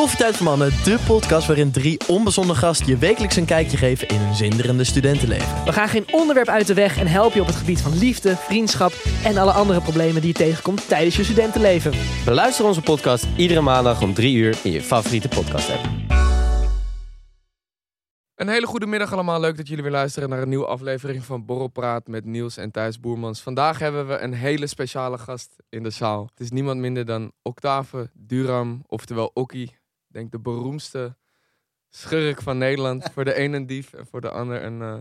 Koffietijd voor Mannen, de podcast waarin drie onbezonnen gasten je wekelijks een kijkje geven in hun zinderende studentenleven. We gaan geen onderwerp uit de weg en helpen je op het gebied van liefde, vriendschap en alle andere problemen die je tegenkomt tijdens je studentenleven. Beluister onze podcast iedere maandag om 3 uur in je favoriete podcast app. Een hele goede middag allemaal. Leuk dat jullie weer luisteren naar een nieuwe aflevering van Borrelpraat met Niels en Thijs Boermans. Vandaag hebben we een hele speciale gast in de zaal. Het is niemand minder dan Octave Duram, oftewel Okkie. Ik denk de beroemdste schurk van Nederland. voor de een een dief en voor de ander een, uh,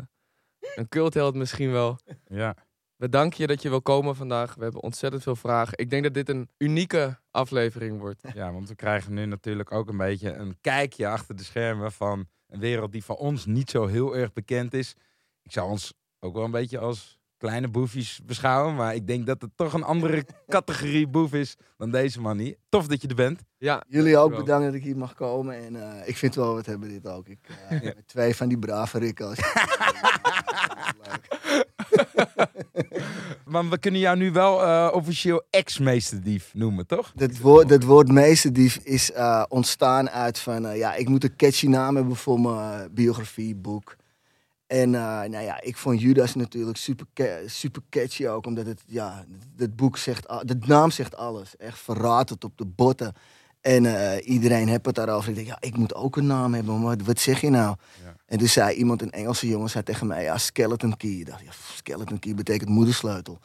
een cultheld misschien wel. Ja. We danken je dat je wil komen vandaag. We hebben ontzettend veel vragen. Ik denk dat dit een unieke aflevering wordt. ja, want we krijgen nu natuurlijk ook een beetje een kijkje achter de schermen van een wereld die voor ons niet zo heel erg bekend is. Ik zou ons ook wel een beetje als kleine boefjes beschouwen. Maar ik denk dat het toch een andere categorie boef is dan deze man hier. Tof dat je er bent. Ja, Jullie ook bedankt dat ik hier mag komen. En eh, ik vind wel wat hebben dit ook. Ik, eh, met Twee van die brave rikken. Maar we kunnen jou nu wel eh, officieel ex-meesterdief noemen, toch? Dat woord, dat woord meesterdief is eh, ontstaan uit van... ja, ik moet een catchy naam hebben voor mijn biografie, boek. En eh, nou ja, ik vond Judas natuurlijk super, super catchy ook. Omdat het, ja, het boek zegt... De naam zegt alles. Echt verraadt het op de botten. En eh, iedereen heeft het daarover. Ik denk, ja, ik moet ook een naam hebben. Maar wat, wat zeg je nou? Ja. En toen zei iemand, een Engelse jongen, zei tegen mij... Ja, skeleton key. Ik dacht, ja, skeleton key betekent moedersleutel.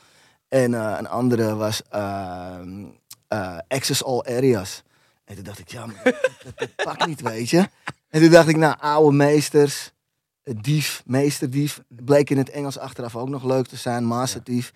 En eh, een andere was ehm, eh, Access All Areas. En toen dacht ik, ja, maar dat, dat, dat pakt niet, weet je. En toen dacht ik, nou, oude meesters, dief, meesterdief. Bleek in het Engels achteraf ook nog leuk te zijn, masterdief.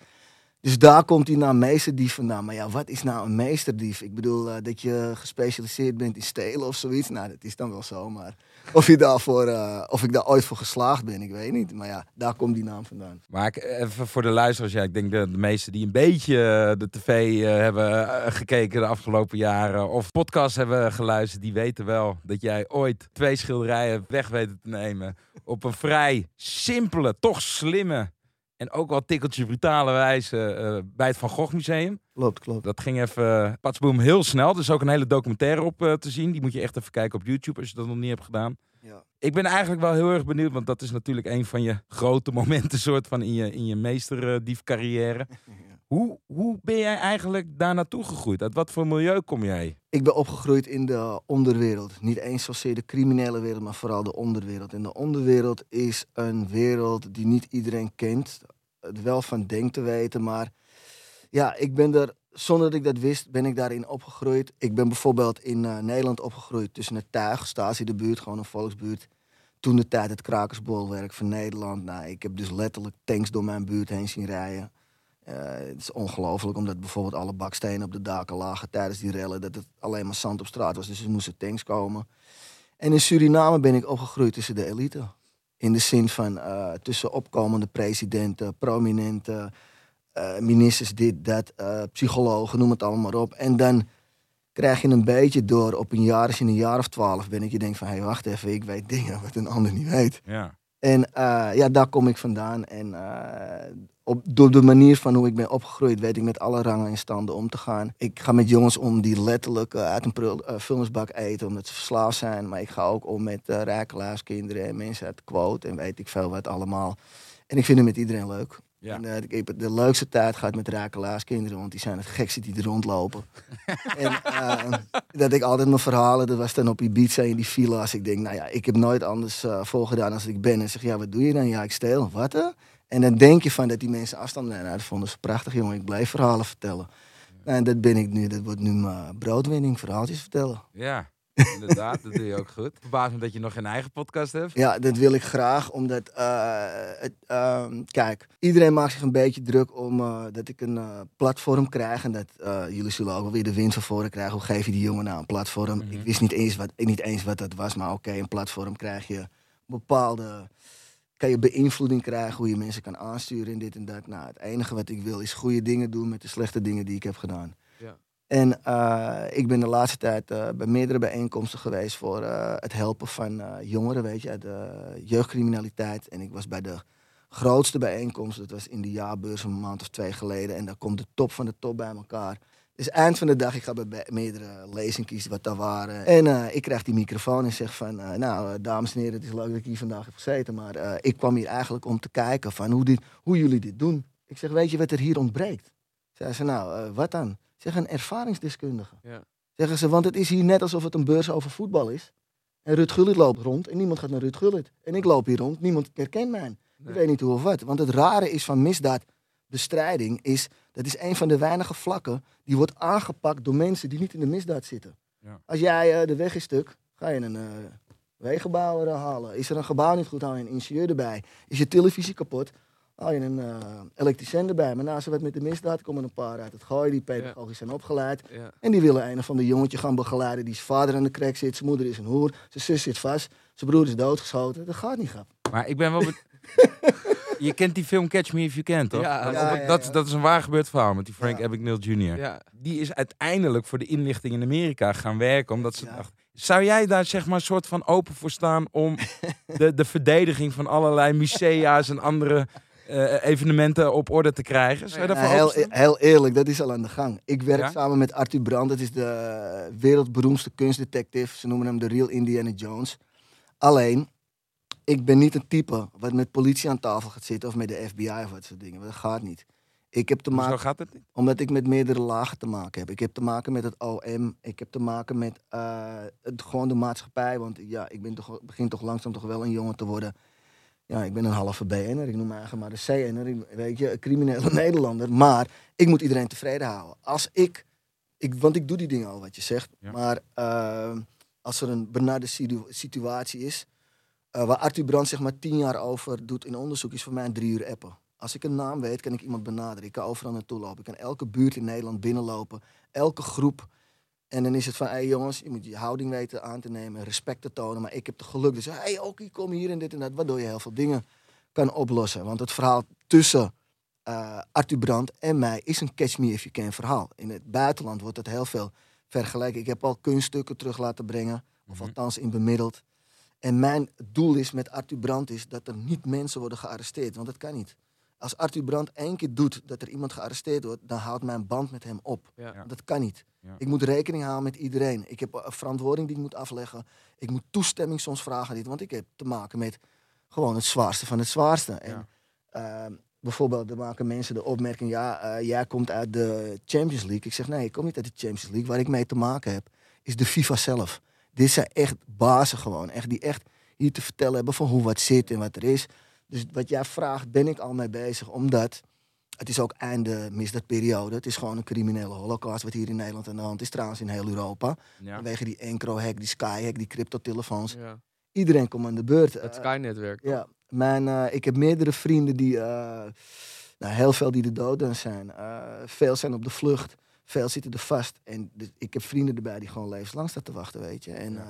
Dus daar komt die naam meesterdief vandaan. Maar ja, wat is nou een meesterdief? Ik bedoel, eh, dat je gespecialiseerd bent in stelen of zoiets. Nou, dat is dan wel zo, maar of, eh, of ik daar ooit voor geslaagd ben, ik weet niet. Maar ja, daar komt die naam vandaan. Maar even voor de luisteraars, ja, ik denk dat de meesten die een beetje eh, de tv eh, hebben gekeken de afgelopen jaren of podcasts hebben geluisterd, die weten wel dat jij ooit twee schilderijen weg weten te nemen op een vrij simpele, toch slimme en ook wel tikkeltje brutale wijze eh, bij het Van Gogh Museum. Klopt, klopt. Dat ging even, uh, patsboom, heel snel. Er is ook een hele documentaire op eh, te zien. Die moet je echt even kijken op YouTube als je dat nog niet hebt gedaan. Ja. Ik ben eigenlijk wel heel erg benieuwd, want dat is natuurlijk een van je grote momenten soort van in je, in je meesterdief carrière. Hoe, hoe ben jij eigenlijk daar naartoe gegroeid? Uit wat voor milieu kom jij? Ik ben opgegroeid in de onderwereld. Niet eens zozeer de criminele wereld, maar vooral de onderwereld. En de onderwereld is een wereld die niet iedereen kent. Het wel van denkt te weten, maar ja, ik ben er, zonder dat ik dat wist, ben ik daarin opgegroeid. Ik ben bijvoorbeeld in eh, Nederland opgegroeid tussen het Tuig, Stasi de buurt, gewoon een volksbuurt. Toen de tijd het krakersbolwerk van Nederland. Nou, ik heb dus letterlijk tanks door mijn buurt heen zien rijden. Eh, het is ongelooflijk, omdat bijvoorbeeld alle bakstenen op de daken lagen tijdens die rellen. Dat het alleen maar zand op straat was, dus er moesten tanks komen. En in Suriname ben ik opgegroeid tussen de elite. In de zin van eh, tussen opkomende presidenten, prominenten, eh, ministers, dit, dat, psychologen, noem het allemaal maar op. En dan krijg je een beetje door op een jaar, als je een jaar of twaalf bent, dat je denkt van, hé, hey, wacht even, ik weet dingen wat een ander niet weet. Ja. En ja, daar kom ik vandaan. En op, door de manier van hoe ik ben opgegroeid, weet ik met alle rangen en standen om te gaan. Ik ga met jongens om die letterlijk eh, uit een prul, eh, vuilnisbak eten omdat ze verslaafd zijn. Maar ik ga ook om met uh, rijkelaarskinderen en mensen uit de quote en weet ik veel wat allemaal. En ik vind het met iedereen leuk. Ja. En, ik heb de leukste tijd gehad met rijkelaarskinderen, want die zijn het gekste die er rondlopen. en dat ik altijd mijn verhalen, dat was dan op Ibiza in die villa's. Ik denk, nou ja, ik heb nooit anders uh, voorgedaan als ik ben. En zeg, ja, wat doe je dan? Ja, ik steel. Wat? En dan denk je van dat die mensen afstand nemen. Nou, dat vonden ze prachtig, jongen. Ik blijf verhalen vertellen. En dat ben ik nu. Dat wordt nu mijn broodwinning, verhaaltjes vertellen. Ja, inderdaad. dat doe je ook goed. Verbaas me dat je nog geen eigen podcast hebt. Ja, dat wil ik graag, omdat, uh, het, uh, kijk, iedereen maakt zich een beetje druk om uh, dat ik een uh, platform krijg. En dat jullie zullen ook wel weer de wind van voren krijgen. Hoe geef je die jongen nou een platform? Mm -hmm. Ik wist niet eens wat, niet eens wat dat was, maar oké, okay, een platform krijg je bepaalde kan je beïnvloeding krijgen, hoe je mensen kan aansturen en dit en dat. Nou, het enige wat ik wil is goede dingen doen met de slechte dingen die ik heb gedaan. Ja. En uh, ik ben de laatste tijd uh, bij meerdere bijeenkomsten geweest voor uh, het helpen van jongeren, weet je, uit de jeugdcriminaliteit. En ik was bij de grootste bijeenkomst, dat was in de jaarbeurs een maand of twee geleden. En daar komt de top van de top bij elkaar. Dus eind van de dag, ik ga bij meerdere lezingen kiezen wat daar waren. En eh, ik krijg die microfoon en zeg van, eh, nou, eh, dames en heren, het is leuk dat ik hier vandaag heb gezeten. Maar ik kwam hier eigenlijk om te kijken van hoe, dit, hoe jullie dit doen. Ik zeg, weet je wat er hier ontbreekt? Zeggen ze, nou, wat dan? Zeg, een ervaringsdeskundige. Ja. Zeggen ze, want het is hier net alsof het een beurs over voetbal is. En Ruud Gullit loopt rond en niemand gaat naar Ruud Gullit. En ik loop hier rond, niemand herkent mij. Nee. Ik weet niet hoe of wat. Want het rare is van misdaadbestrijding is, dat is een van de weinige vlakken die wordt aangepakt door mensen die niet in de misdaad zitten. Ja. Als jij eh, de weg is stuk, ga je een eh, wegenbouwer eh, halen. Is er een gebouw niet goed, haal je een ingenieur erbij. Is je televisie kapot, haal je een eh elektricien erbij. Maar naast wat met de misdaad komen een paar uit het gooien die pedagogisch zijn opgeleid. Ja. En die willen een of ander jongetje gaan begeleiden die zijn vader aan de krek zit, zijn moeder is een hoer, zijn zus zit vast, zijn broer is doodgeschoten. Dat gaat niet, grap. Maar ik ben wel... je kent die film Catch Me If You Can, toch? Ja, Dat- ja, ja, dat, is een waar gebeurd verhaal met die Frank Ja. Abagnale Jr. Ja. Die is uiteindelijk voor de inlichting in Amerika gaan werken. Omdat ze Ja. dachten, zou jij daar zeg maar een soort van open voor staan om de, de verdediging van allerlei musea's en andere eh, evenementen op orde te krijgen? Zou je Ja, daarvoor heel, heel eerlijk, dat is al aan de gang. Ik werk Ja? samen met Arthur Brand, dat is de wereldberoemdste kunstdetective. Ze noemen hem de Real Indiana Jones. Alleen, ik ben niet een type wat met politie aan tafel gaat zitten of met de FBI of wat soort dingen. Dat gaat niet. Ik heb te Zo maken, gaat het niet. omdat ik met meerdere lagen te maken heb. Ik heb te maken met het OM, ik heb te maken met eh, het, gewoon de maatschappij. Want ja, ik ben toch, begin toch langzaam toch wel een jongen te worden. Ja, ik ben een halve BN'er. Ik noem me eigenlijk maar de CN'er. Ik- Weet je, een criminele Nederlander. Maar ik moet iedereen tevreden houden. Als ik, ik want ik doe die dingen al wat je zegt. Ja. Maar eh, als er een benarde situ- situatie is, eh, waar Arthur Brand zeg maar tien jaar over doet in onderzoek, is voor mij een drie uur appen. Als ik een naam weet, kan ik iemand benaderen. Ik kan overal naartoe lopen. Ik kan elke buurt in Nederland binnenlopen. Elke groep. En dan is het van, hé hey jongens, je moet je houding weten aan te nemen, respect te tonen. Maar ik heb de geluk. Dus, hé, hey, Okie, kom hier en dit en dat. Waardoor je heel veel dingen kan oplossen. Want het verhaal tussen Arthur Brand en mij is een catch me if you can verhaal. In het buitenland wordt het heel veel vergeleken. Ik heb al kunststukken terug laten brengen. Of Mhm. althans in bemiddeld. En mijn doel is met Arthur Brand is dat er niet mensen worden gearresteerd. Want dat kan niet. Als Arthur Brand één keer doet dat er iemand gearresteerd wordt, dan houdt mijn band met hem op. Ja. Dat kan niet. Ja. Ik moet rekening houden met iedereen. Ik heb een verantwoording die ik moet afleggen. Ik moet toestemming soms vragen. Dit, want ik heb te maken met gewoon het zwaarste van het zwaarste. En, ehm, bijvoorbeeld, er maken mensen de opmerking: ja, eh, jij komt uit de Champions League. Ik zeg nee, ik kom niet uit de Champions League. Waar ik mee te maken heb, is de FIFA zelf. Dit zijn echt bazen gewoon. Echt, die echt hier te vertellen hebben van hoe wat zit en wat er is. Dus wat jij vraagt, ben ik al mee bezig. Omdat het is ook einde misdaadperiode. Het is gewoon een criminele holocaust wat hier in Nederland aan de hand is. Trouwens in heel Europa. Ja. Vanwege die Encro-hack, die Sky-hack, die cryptotelefoons. Ja. Iedereen komt aan de beurt. Het Eh, Sky-netwerk. ja, mijn, eh, ik heb meerdere vrienden die, eh, nou, heel veel die de dood aan zijn. Veel zijn op de vlucht, veel zitten er vast. En ik heb vrienden erbij die gewoon levenslang staan te wachten, weet je. En eh,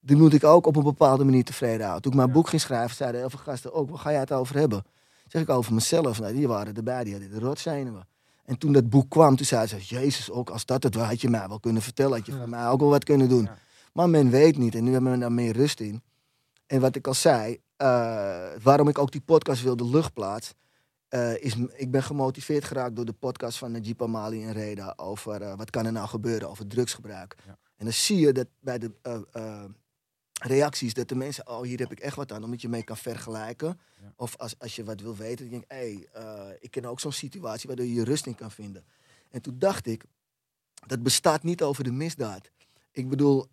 die moet ik ook op een bepaalde manier tevreden houden. Toen ik mijn Ja. boek ging schrijven, zeiden heel veel gasten ook, waar ga jij het over hebben? Zeg ik over mezelf. Nou, die waren erbij, die hadden de rotzenuwen. En toen dat boek kwam, toen zeiden ze, jezus, ook als dat het was, had je mij wel kunnen vertellen. Had je van mij ook wel wat kunnen doen. Maar men weet niet en nu hebben we daar meer rust in. En wat ik al zei, eh, waarom ik ook die podcast wilde luchtplaats, eh is ik ben gemotiveerd geraakt door de podcast van Najib Amali en Reda over eh, wat kan er nou gebeuren over drugsgebruik. Ja. En dan zie je dat bij de eh, reacties dat de mensen, oh hier heb ik echt wat aan, omdat je mee kan vergelijken. Ja. Of als, als je wat wil weten, dan denk ik, hey, ik ken ook zo'n situatie waardoor je je rust in kan vinden. En toen dacht ik, dat bestaat niet over de misdaad. Ik bedoel,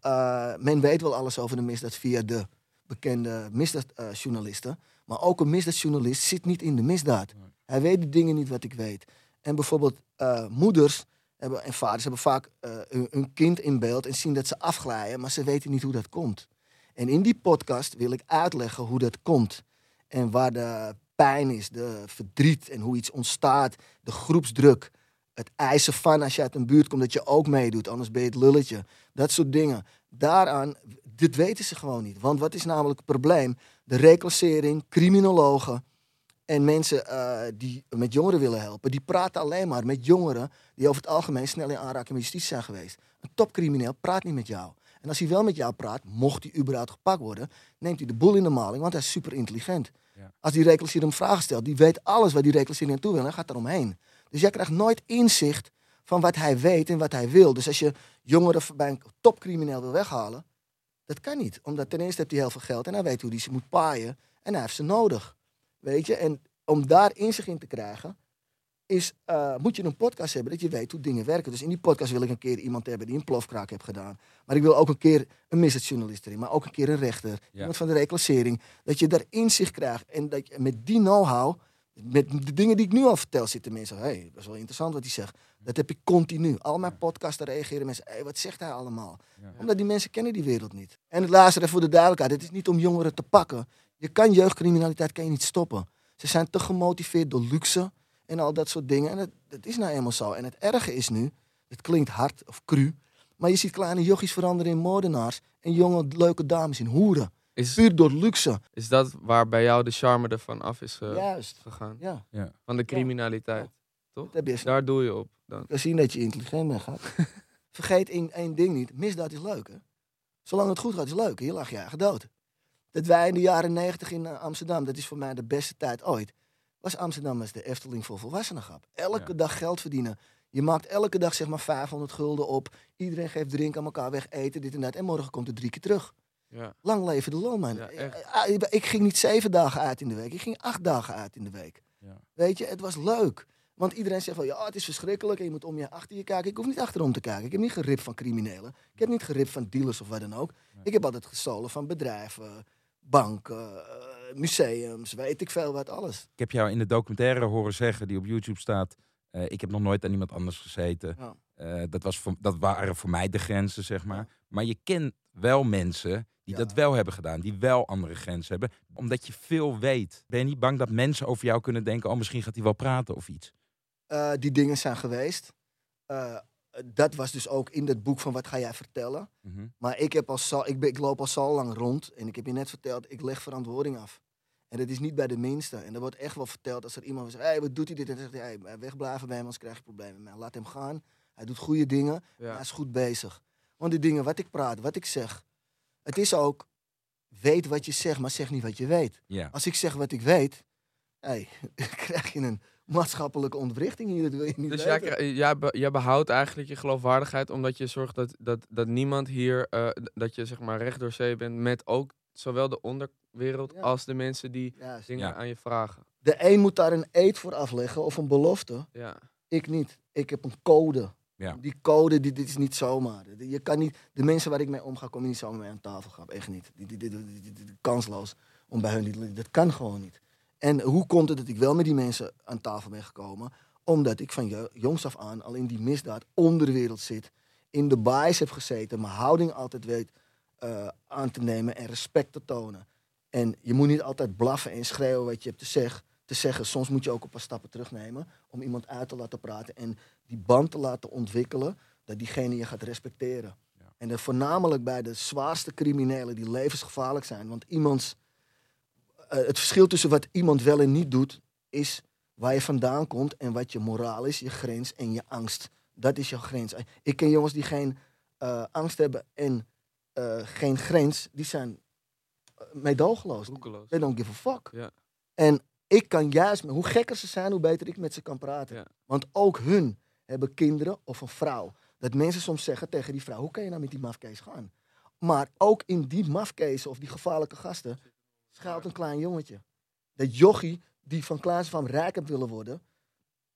men weet wel alles over de misdaad via de bekende misdaadjournalisten. Maar ook een misdaadjournalist zit niet in de misdaad. Hij weet de dingen niet wat ik weet. En bijvoorbeeld eh, moeders hebben, en vaders hebben vaak hun, hun kind in beeld en zien dat ze afglijden, maar ze weten niet hoe dat komt. En in die podcast wil ik uitleggen hoe dat komt. En waar de pijn is, de verdriet en hoe iets ontstaat, de groepsdruk. Het eisen van als je uit een buurt komt dat je ook meedoet, anders ben je het lulletje. Dat soort dingen. Daaraan, dit weten ze gewoon niet. Want wat is namelijk het probleem? De reclassering, criminologen en mensen eh, die met jongeren willen helpen, die praten alleen maar met jongeren die over het algemeen snel in aanraking met justitie zijn geweest. Een topcrimineel praat niet met jou. En als hij wel met jou praat, mocht hij überhaupt gepakt worden, neemt hij de boel in de maling, want hij is super intelligent. Ja. Als die reclassering hem vragen stelt, die weet alles waar die reclassering naartoe wil en gaat eromheen. Dus jij krijgt nooit inzicht van wat hij weet en wat hij wil. Dus als je jongeren bij een topcrimineel wil weghalen, dat kan niet. Omdat ten eerste heeft hij heel veel geld en hij weet hoe hij ze moet paaien. En hij heeft ze nodig. Weet je? En om daar inzicht in te krijgen, is, eh, moet je een podcast hebben dat je weet hoe dingen werken. Dus in die podcast wil ik een keer iemand hebben die een plofkraak heeft gedaan. Maar ik wil ook een keer een misdaadjournalist erin. Maar ook een keer een rechter. Iemand van de reclassering. Dat je daar inzicht krijgt. En dat je met die know-how, met de dingen die ik nu al vertel, zitten mensen. Hé, hey, dat is wel interessant wat hij zegt. Dat heb ik continu. Al mijn podcasten reageren mensen. Hé, hey, wat zegt hij allemaal? Omdat die mensen kennen die wereld niet. En het laatste, voor de duidelijkheid. Het is niet om jongeren te pakken. Je kan jeugdcriminaliteit kan je niet stoppen. Ze zijn te gemotiveerd door luxe en al dat soort dingen. En dat, dat is nou eenmaal zo. En het erge is nu, het klinkt hard of cru, maar je ziet kleine jochies veranderen in moordenaars en jonge leuke dames in hoeren. Is, Puur door luxe. is dat waar bij jou de charme ervan af is ge- Juist. gegaan? Ja, Van de criminaliteit. Dat heb je eens Daar doe je op dan. kan zien dat je intelligent bent, gaat. Vergeet één, één ding niet. Misdaad is leuk, hè? Zolang het goed gaat, is leuk. Je lag je eigen dood. Dat wij in de jaren negentig in eh, Amsterdam, dat is voor mij de beste tijd ooit, was Amsterdam als de Efteling voor volwassenen grap. Elke Ja. dag geld verdienen. Je maakt elke dag zeg maar 500 gulden op. Iedereen geeft drink aan elkaar weg, eten, dit en dat. En morgen komt het drie keer terug. Ja. Lang leven de loonman. Ja, echt. Eh, ah, ik ging niet zeven dagen uit in de week. Ik ging acht dagen uit in de week. Ja. Weet je, het was leuk. Want iedereen zegt van, ja, het is verschrikkelijk en je moet om je achter je kijken. Ik hoef niet achterom te kijken. Ik heb niet geript van criminelen. Ik heb niet geript van dealers of wat dan ook. Ik heb altijd gestolen van bedrijven, banken, eh, museums, weet ik veel wat, alles. Ik heb jou in de documentaire horen zeggen die op YouTube staat. eh, ik heb nog nooit aan iemand anders gezeten. Ja. Eh, dat, was voor, dat waren voor mij de grenzen, zeg maar. Maar je kent wel mensen die Ja. dat wel hebben gedaan. Die wel andere grenzen hebben. Omdat je veel weet. Ben je niet bang dat mensen over jou kunnen denken... oh, misschien gaat hij wel praten of iets? Eh, die dingen zijn geweest. Eh, dat was dus ook in het boek van wat ga jij vertellen. Mhm. Maar ik, heb al zo, ik, ben, ik loop al zo lang rond en ik heb je net verteld, ik leg verantwoording af. En dat is niet bij de minste. En er wordt echt wel verteld als er iemand zegt, hey, wat doet hij dit? En dan zegt hij, hey, wegblijven bij hem, anders krijg je problemen. Maar laat hem gaan. Hij doet goede dingen. Ja. Hij is goed bezig. Want die dingen, wat ik praat, wat ik zeg. Het is ook, weet wat je zegt, maar zeg niet wat je weet. Als ik zeg wat ik weet, hey, krijg je een maatschappelijke ontwrichting hier. Dat wil je niet Dus jij, weten. kri- jij, be- jij behoudt eigenlijk je geloofwaardigheid omdat je zorgt dat, dat, dat niemand hier, eh, dat je zeg maar recht door zee bent met ook zowel de onderwereld Ja. als de mensen die Juist. dingen Ja. aan je vragen. De een moet daar een eed voor afleggen of een belofte. Ja. Ik niet. Ik heb een code. Ja. Die code, die, dit is niet zomaar. Je kan niet, de mensen waar ik mee omga, kom je niet zomaar mee aan tafel gaan. Echt niet. Die, die, die, die- die- die- die- kansloos om bij hun Dat kan gewoon niet. En hoe komt het dat ik wel met die mensen aan tafel ben gekomen? Omdat ik van jo- jongs af aan al in die misdaad onderwereld zit. In de bias heb gezeten. Mijn houding altijd weet eh, aan te nemen en respect te tonen. En je moet niet altijd blaffen en schreeuwen wat je hebt te, zeg, te zeggen. Soms moet je ook een paar stappen terugnemen om iemand uit te laten praten. En die band te laten ontwikkelen, dat diegene je gaat respecteren. Ja. En dat voornamelijk bij de zwaarste criminelen die levensgevaarlijk zijn. Want iemands, het verschil tussen wat iemand wel en niet doet, is waar je vandaan komt en wat je moraal is, je grens en je angst. Dat is jouw grens. Ik ken jongens die geen eh, angst hebben en eh, geen grens, die zijn eh, meedogenloos. They don't give a fuck. Ja. En ik kan juist, hoe gekker ze zijn, hoe beter ik met ze kan praten. Ja. Want ook hun hebben kinderen of een vrouw. Dat mensen soms zeggen tegen die vrouw, hoe kan je nou met die mafkees gaan? Maar ook in die mafkezen of die gevaarlijke gasten schuilt een klein jongetje. Dat jochie die van kleins van rijk heeft willen worden,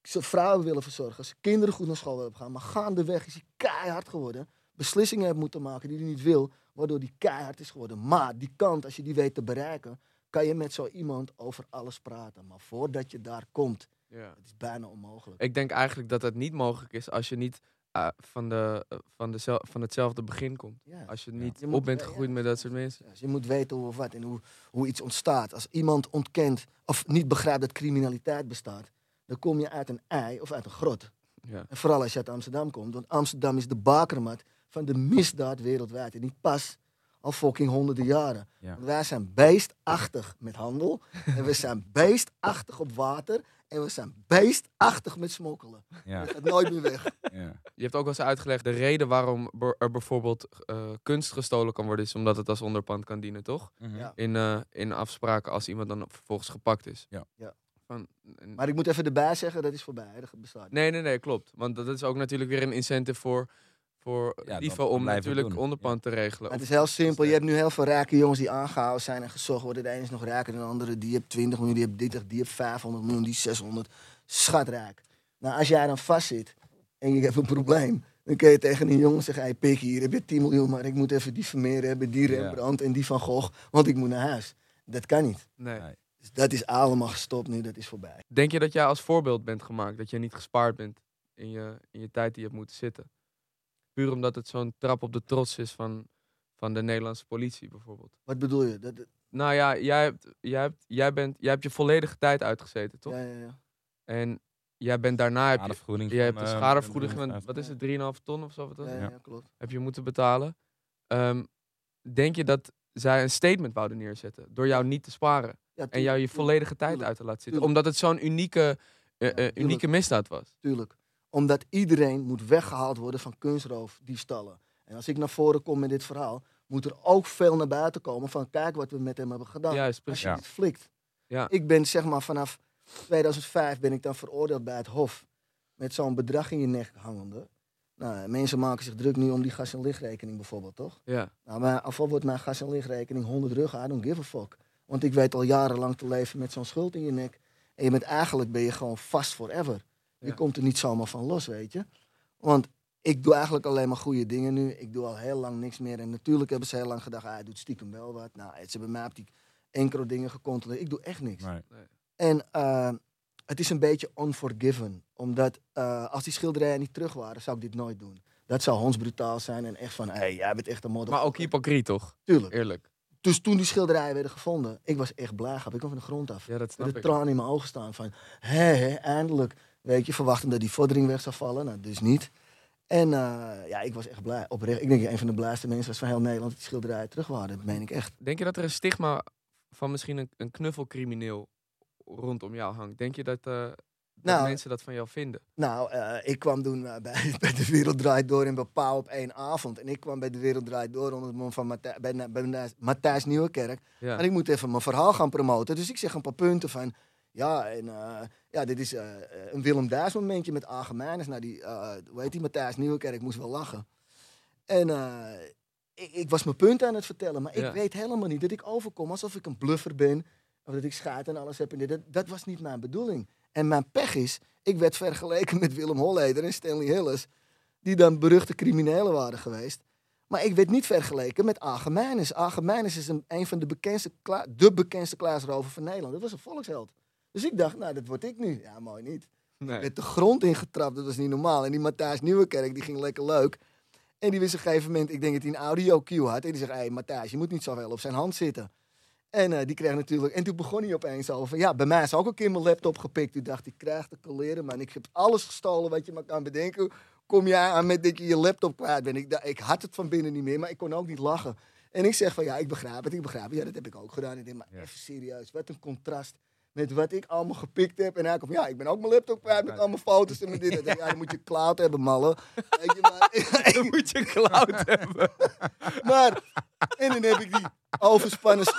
zijn vrouwen willen verzorgen, zijn kinderen goed naar school willen gaan, maar gaandeweg is hij keihard geworden. Beslissingen heeft moeten maken die hij niet wil, waardoor hij keihard is geworden. Maar die kant, als je die weet te bereiken, kan je met zo iemand over alles praten. Maar voordat je daar komt, Ja. het is bijna onmogelijk. Ik denk eigenlijk dat dat niet mogelijk is als je niet van, de, eh, van, de, van hetzelfde begin komt. Ja. Als je niet op bent gegroeid met dat soort mensen. Dus je moet weten hoe of wat en hoe, hoe iets ontstaat. Als iemand ontkent of niet begrijpt dat criminaliteit bestaat, dan kom je uit een ei of uit een grot. Ja. En vooral als je uit Amsterdam komt, want Amsterdam is de bakermat van de misdaad wereldwijd. En niet pas al fucking honderden jaren. Ja. Want wij zijn beestachtig met handel. en we zijn beestachtig op water. En we zijn beestachtig met smokkelen. Ja. Dat gaat nooit meer weg. Ja. Je hebt ook wel eens uitgelegd, de reden waarom er bijvoorbeeld eh, kunst gestolen kan worden, is omdat het als onderpand kan dienen, toch? Mhm. Ja. In, eh, in afspraken als iemand dan vervolgens gepakt is. Ja. Ja. Van, Maar ik moet even erbij zeggen, dat is voorbij. Dat bestaat niet. Nee, nee, nee, klopt. Want dat is ook natuurlijk weer een incentive voor, voor Ja, om natuurlijk doen. onderpand te regelen. Maar het is heel simpel. Je hebt nu heel veel rijke jongens die aangehouden zijn en gezocht worden. De ene is nog rijker dan de andere. Die heeft 20 miljoen, die heeft 30, die heeft 500 miljoen, die 600. Schatrijk. Nou, als jij dan vastzit en je hebt een probleem, dan kun je tegen een jongen zeggen: hey, pik hier, heb je 10 miljoen, maar ik moet even die Vermeer hebben, die Ja. Rembrandt en die Van Gogh, want ik moet naar huis. Dat kan niet. Nee. Nee. Dus dat is allemaal gestopt nu, dat is voorbij. Denk je dat jij als voorbeeld bent gemaakt? Dat je niet gespaard bent in je, in je tijd die je hebt moeten zitten? Puur omdat het zo'n trap op de trots is van, van de Nederlandse politie bijvoorbeeld. Wat bedoel je? Dat, dat- Nou ja, jij hebt, jij, hebt, jij, bent, jij hebt je volledige tijd uitgezeten, toch? ja, ja, ja. En jij bent daarna... Heb je, hebt de eh, schadevergoeding van, 350. wat is het, 3,5 ton of zo? Wat was Ja, klopt. heb je moeten betalen. Ehm, denk je dat zij een statement wouden neerzetten door jou niet te sparen Ja, en jou je volledige tijd tuurlijk, uit te laten zitten? tuurlijk. Omdat het zo'n unieke, eh, eh, unieke misdaad was. Tuurlijk. Omdat iedereen moet weggehaald worden van kunstroof, diefstallen. En als ik naar voren kom met dit verhaal, moet er ook veel naar buiten komen van kijk wat we met hem hebben gedaan. Juist, als precies. je Ja. dit flikt. Ja. Ik ben zeg maar vanaf 2005 ben ik dan veroordeeld bij het Hof. Met zo'n bedrag in je nek hangende. Nou, mensen maken zich druk nu om die gas- en lichtrekening bijvoorbeeld, toch? Ja, Nou, maar afval wordt mijn gas- en lichtrekening 100 rug. I don't give a fuck. Want ik weet al jarenlang te leven met zo'n schuld in je nek. En je bent eigenlijk ben je gewoon vast forever. Je Ja. komt er niet zomaar van los, weet je. Want ik doe eigenlijk alleen maar goede dingen nu. Ik doe al heel lang niks meer. En natuurlijk hebben ze heel lang gedacht, ah, hij doet stiekem wel wat. Nou, ze hebben mij op die enkele dingen gecontroleerd. Ik doe echt niks. Nee. En eh, het is een beetje unforgiven. Omdat eh, als die schilderijen niet terug waren, zou ik dit nooit doen. Dat zou hondsbrutaal zijn en echt van, hé, hey, jij bent echt een modder. maar ook hypocriet toch? Tuurlijk. Eerlijk. Dus toen die schilderijen werden gevonden, ik was echt blij. Ik kwam van de grond af. Ja, dat snap de ik. tranen in mijn ogen staan van, hé, hé, eindelijk. Weet je, verwachten dat die vordering weg zou vallen. Nou, dus niet. En eh, ja, ik was echt blij. Oprecht. Ik denk dat een van de blijste mensen was van heel Nederland die schilderijen terug waren. Dat meen ik echt. Denk je dat er een stigma van misschien een, een knuffelcrimineel rondom jou hangt? Denk je dat, eh, dat Nou, mensen dat van jou vinden? Nou, eh, ik kwam toen bij, bij De Wereld Draait Door in Bepaal op één avond. En ik kwam bij De Wereld Draait Door onder het mom van Matthij- bij, bij, bij Matthijs Nieuwekerk. Ja. En ik moet even mijn verhaal gaan promoten. Dus ik zeg een paar punten van... Ja, en eh, ja, dit is eh, eh, een Willem Duis momentje met Algemeiners. Nou, die, eh hoe heet die, Matthijs Nieuwekerk moest wel lachen. En ik, ik was mijn punt aan het vertellen. Maar Ja. ik weet helemaal niet dat ik overkom alsof ik een bluffer ben. Of dat ik schaat en alles heb. En dit. Dat, dat was niet mijn bedoeling. En mijn pech is, ik werd vergeleken met Willem Holleder en Stanley Hillis. Die dan beruchte criminelen waren geweest. Maar ik werd niet vergeleken met Agemeinus. Agemeinus is een, een van de bekendste, de bekendste klaasrover van Nederland. Dat was een volksheld. Dus ik dacht, nou, dat word ik nu. Ja, mooi niet. Nee. Met de grond ingetrapt, dat was niet normaal. En die Matthijs Nieuwekerk, die ging lekker leuk. En die wist op een gegeven moment, ik denk dat hij een audio cue had. En die zegt, hé hey, Matthijs, je moet niet zoveel op zijn hand zitten. En eh, die kreeg natuurlijk... En toen begon hij opeens over... Ja, bij mij is ook een keer mijn laptop gepikt. Toen dacht ik, krijg de coleren, man. Ik heb alles gestolen wat je maar kan bedenken. Kom jij aan met dat je je laptop kwijt bent? Ik, ik had het van binnen niet meer, maar ik kon ook niet lachen. En ik zeg van, ja, ik begrijp het, ik begrijp het. Ja, dat heb ik ook gedaan. Ik denk, maar even serieus, wat een contrast met wat ik allemaal gepikt heb. En hij komt, ja, ik ben ook mijn laptop kwijt met allemaal foto's en met dit. Ja, dan moet je cloud hebben, malle. Weet je, maar, Dan moet je cloud hebben. maar, en dan heb ik die overspannen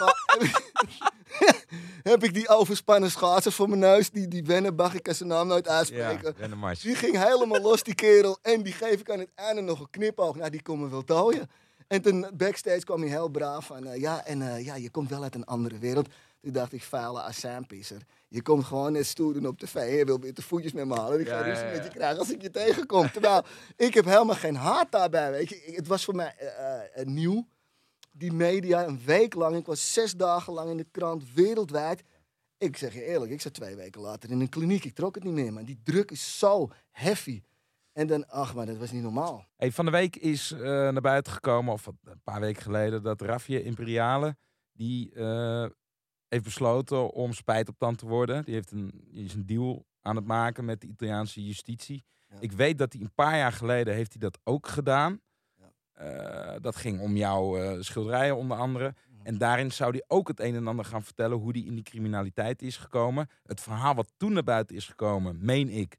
heb, ik, die overspannen voor mijn neus. Die, die Wennebach, ik kan zijn naam nooit Ja, uitspreken. en de mars. Die ging helemaal los, die kerel. En die geef ik aan het einde nog een knipoog. Nou, die kon me wel tooien. En toen backstage kwam hij heel braaf van... eh, ja, en eh, ja, je komt wel uit een andere wereld. Toen dacht ik, vuile azijnpisser. Je komt gewoon net stoer doen op tv en je wil weer de voetjes met me halen. Ik ga Ja, ruzie ja. met je krijgen als ik je tegenkom. Terwijl, ik heb helemaal geen haat daarbij, weet je. Het was voor mij eh, eh, nieuw. Die media, een week lang. Ik was zes dagen lang in de krant, wereldwijd. Ik zeg je eerlijk, ik zat twee weken later in een kliniek. Ik trok het niet meer, maar die druk is zo heavy. En dan, ach, maar dat was niet normaal. Hey, van de week is eh, naar buiten gekomen, of een paar weken geleden, dat Raffia Imperiale, die eh, heeft besloten om spijt op tand te worden. Die, heeft een, die is een deal aan het maken met de Italiaanse justitie. Ja. Ik weet dat hij een paar jaar geleden heeft hij dat ook gedaan. Ja. Eh, dat ging om jouw eh, schilderijen onder andere. En daarin zou hij ook het een en ander gaan vertellen hoe hij in die criminaliteit is gekomen. Het verhaal wat toen naar buiten is gekomen, meen ik,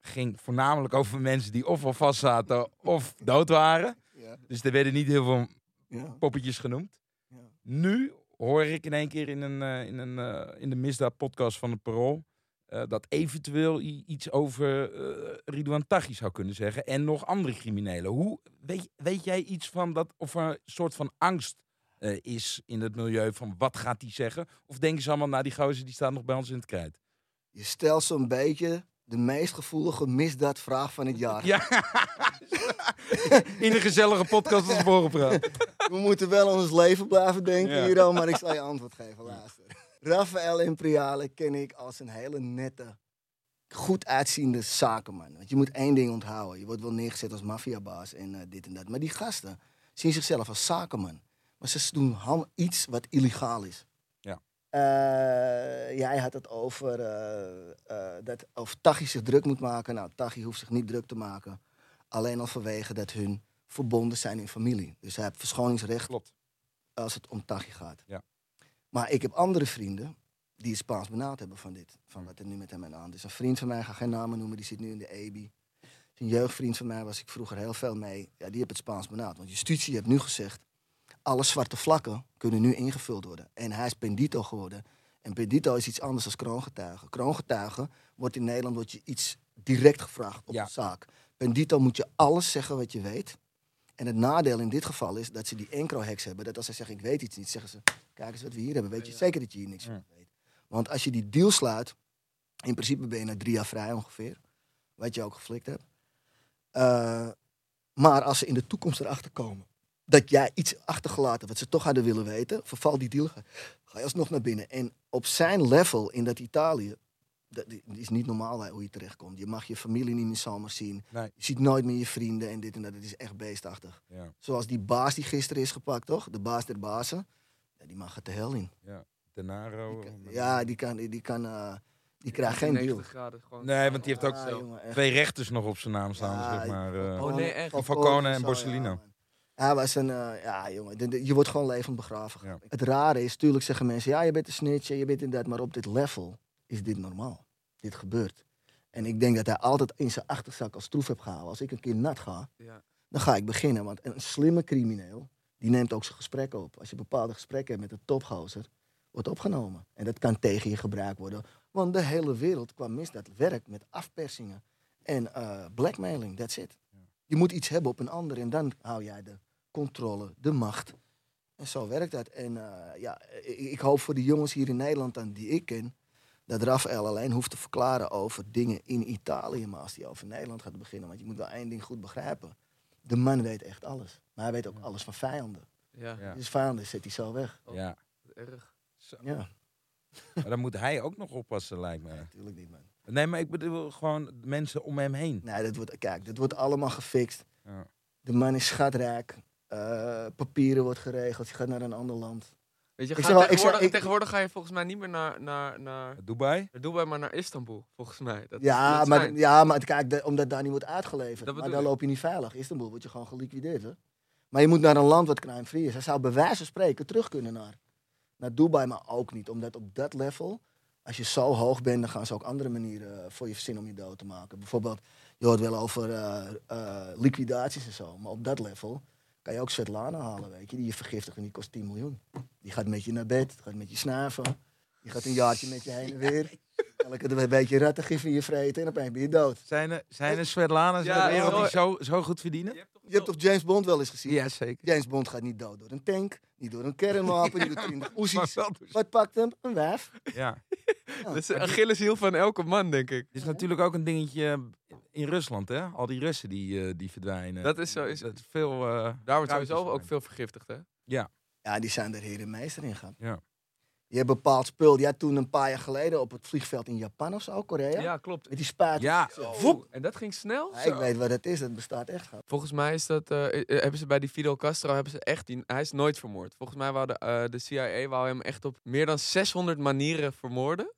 ging voornamelijk over mensen die of al vast zaten of dood waren. Ja, Dus er werden niet heel veel ja, poppetjes genoemd. ja. Nu hoor ik in één keer in, een, eh, in, een, eh, in de misdaad podcast van het Parool eh, dat eventueel iets over eh Ridouan Taghi zou kunnen zeggen. En nog andere criminelen. Hoe, weet, weet jij iets van dat, of er een soort van angst is in het milieu van wat gaat hij zeggen? Of denken ze allemaal, nou die gozer die staat nog bij ons in het krijt? Je stelt zo'n beetje de meest gevoelige misdaadvraag van het jaar. Ja, in een gezellige podcast als Borrelpraat. We moeten wel ons leven blijven denken Ja. maar ik zal je antwoord geven. Luister. Rafael Imperiale ken ik als een hele nette, goed uitziende zakenman. Want je moet één ding onthouden. Je wordt wel neergezet als maffiabaas en eh, dit en dat. Maar die gasten zien zichzelf als zakenman. Maar ze doen iets wat illegaal is. Eh, jij had het over eh, eh, dat of Tachi zich druk moet maken. Nou, Tachi hoeft zich niet druk te maken. Alleen al vanwege dat hun verbonden zijn in familie. Dus hij heeft verschoningsrecht Klopt. als het om Tachi gaat. Ja. Maar ik heb andere vrienden die het Spaans benauwd hebben van dit. Van wat er nu met hem aan hand is. Een vriend van mij, ik ga geen namen noemen, die zit nu in de EBI. Een jeugdvriend van mij was ik vroeger heel veel mee. Ja, die heeft het Spaans benauwd. Want justitie heeft nu gezegd, alle zwarte vlakken kunnen nu ingevuld worden. En hij is pendito geworden. En pendito is iets anders dan kroongetuige. Kroongetuige wordt in Nederland wordt je iets direct gevraagd op Ja. een zaak. Pendito moet je alles zeggen wat je weet. En het nadeel in dit geval is dat ze die encro-hacks hebben. Dat als ze zeggen, ik weet iets niet, zeggen ze, kijk eens wat we hier hebben. Weet je zeker dat je hier niks van weet? Want als je die deal sluit, in principe ben je na drie jaar vrij ongeveer. Wat je ook geflikt hebt. Eh, maar als ze in de toekomst erachter komen dat jij iets achtergelaten wat ze toch hadden willen weten, verval die deal, ga, je alsnog naar binnen. En op zijn level in dat Italië, dat is niet normaal hoe je terechtkomt. Je mag je familie niet meer zomaar zien. Nee. Je ziet nooit meer je vrienden en dit en dat. Het is echt beestachtig. Ja, Zoals die baas die gisteren is gepakt, toch? De baas der bazen. Ja, die mag het de hel in. Denaro. Die kan- ja, die kan, die, die kan, eh, die krijgt geen deal. 90 graden gewoon. Nee, want die heeft ook Ah, jongen, twee rechters nog op zijn naam staan, Ja, zeg maar. eh. Oh, nee, echt? Of Falcone en Borsellino. Ja. Hij was een, eh, ja jongen, de- de- je wordt gewoon levend begraven. Ja. Het rare is, tuurlijk zeggen mensen, ja je bent een snitch, en je bent in dat, maar op dit level is dit normaal. Dit gebeurt. En ik denk dat hij altijd in zijn achterzak als troef heeft gehouden. Als ik een keer nat ga, Ja. dan ga ik beginnen. Want een slimme crimineel, die neemt ook zijn gesprekken op. Als je bepaalde gesprekken hebt met een topgozer, wordt opgenomen. En dat kan tegen je gebruikt worden. Want de hele wereld qua misdaad werkt met afpersingen en eh, blackmailing. That's it. Je moet iets hebben op een ander en dan hou jij de controle, de macht. En zo werkt dat. En eh, ja, ik, ik hoop voor de jongens hier in Nederland dan die ik ken, dat Rafael alleen hoeft te verklaren over dingen in Italië. Maar als hij over Nederland gaat beginnen, want je moet wel één ding goed begrijpen. De man weet echt alles. Maar hij weet ook alles van vijanden. Ja, Ja. Dus vijanden zet hij zo weg. Ja. erg. Zo. Ja, Maar dan moet hij ook nog oppassen, lijkt me. natuurlijk niet, man. Nee, maar ik bedoel gewoon mensen om hem heen. Nee, dat wordt, kijk, dit wordt allemaal gefixt. Ja. De man is schatrijk. Eh, papieren wordt geregeld. Je gaat naar een ander land. Weet je, Ik ga- zeg wel, ik zeg- tegenwoordig, ik- tegenwoordig ga je volgens mij niet meer naar, naar, naar, Dubai? naar Dubai, maar naar Istanbul, volgens mij. Dat, Ja, dat maar, ja, maar kijk, de- omdat daar niet wordt uitgeleverd. Dat maar ik. loop je niet veilig. Istanbul word je gewoon geliquideerd. Hè? Maar je moet naar een land wat crime-free is. Hij zou bij wijze van spreken terug kunnen naar, naar Dubai, maar ook niet. Omdat op dat level, als je zo hoog bent, dan gaan ze ook andere manieren eh, voor je verzinnen om je dood te maken. Bijvoorbeeld, je hoort wel over eh, eh, liquidaties en zo. Maar op dat level kan je ook Svetlana halen, weet je. Die je vergiftigt en die kost 10 miljoen. Die gaat met je naar bed, gaat met je snaven. Die gaat een jaartje met je heen en weer. Elke een beetje rattengif in je vreten en opeens ben je dood. Zijn er, zijn er Svetlanas Ja, in de wereld zo- die zo, zo goed verdienen? Je hebt toch James Bond wel eens gezien? Ja, zeker. James Bond gaat niet dood door een tank, niet door een kernwapen, niet door 20 Maar oezies. Wat pakt hem? Een wijf. Ja. Dat is een Achilleshiel van elke man, denk ik. Het is natuurlijk ook een dingetje in Rusland, hè? Al die Russen die, eh, die verdwijnen. Dat is zo, is Dat veel... eh, Daar wordt sowieso ook zijn. veel vergiftigd, hè? Ja, die zijn er heer en meester in gaan. Ja. Je hebt bepaald spul. Ja, toen een paar jaar geleden op het vliegveld in Japan of zo, Korea. klopt. Met die spuit. Ja. Voep. En dat ging snel? Ja, ik weet wat het is, dat bestaat echt. gewoon. Volgens mij is dat, eh, hebben ze bij die Fidel Castro, hebben ze echt, die, hij is nooit vermoord. Volgens mij wou de, de CIA wou hem echt op meer dan 600 manieren vermoorden.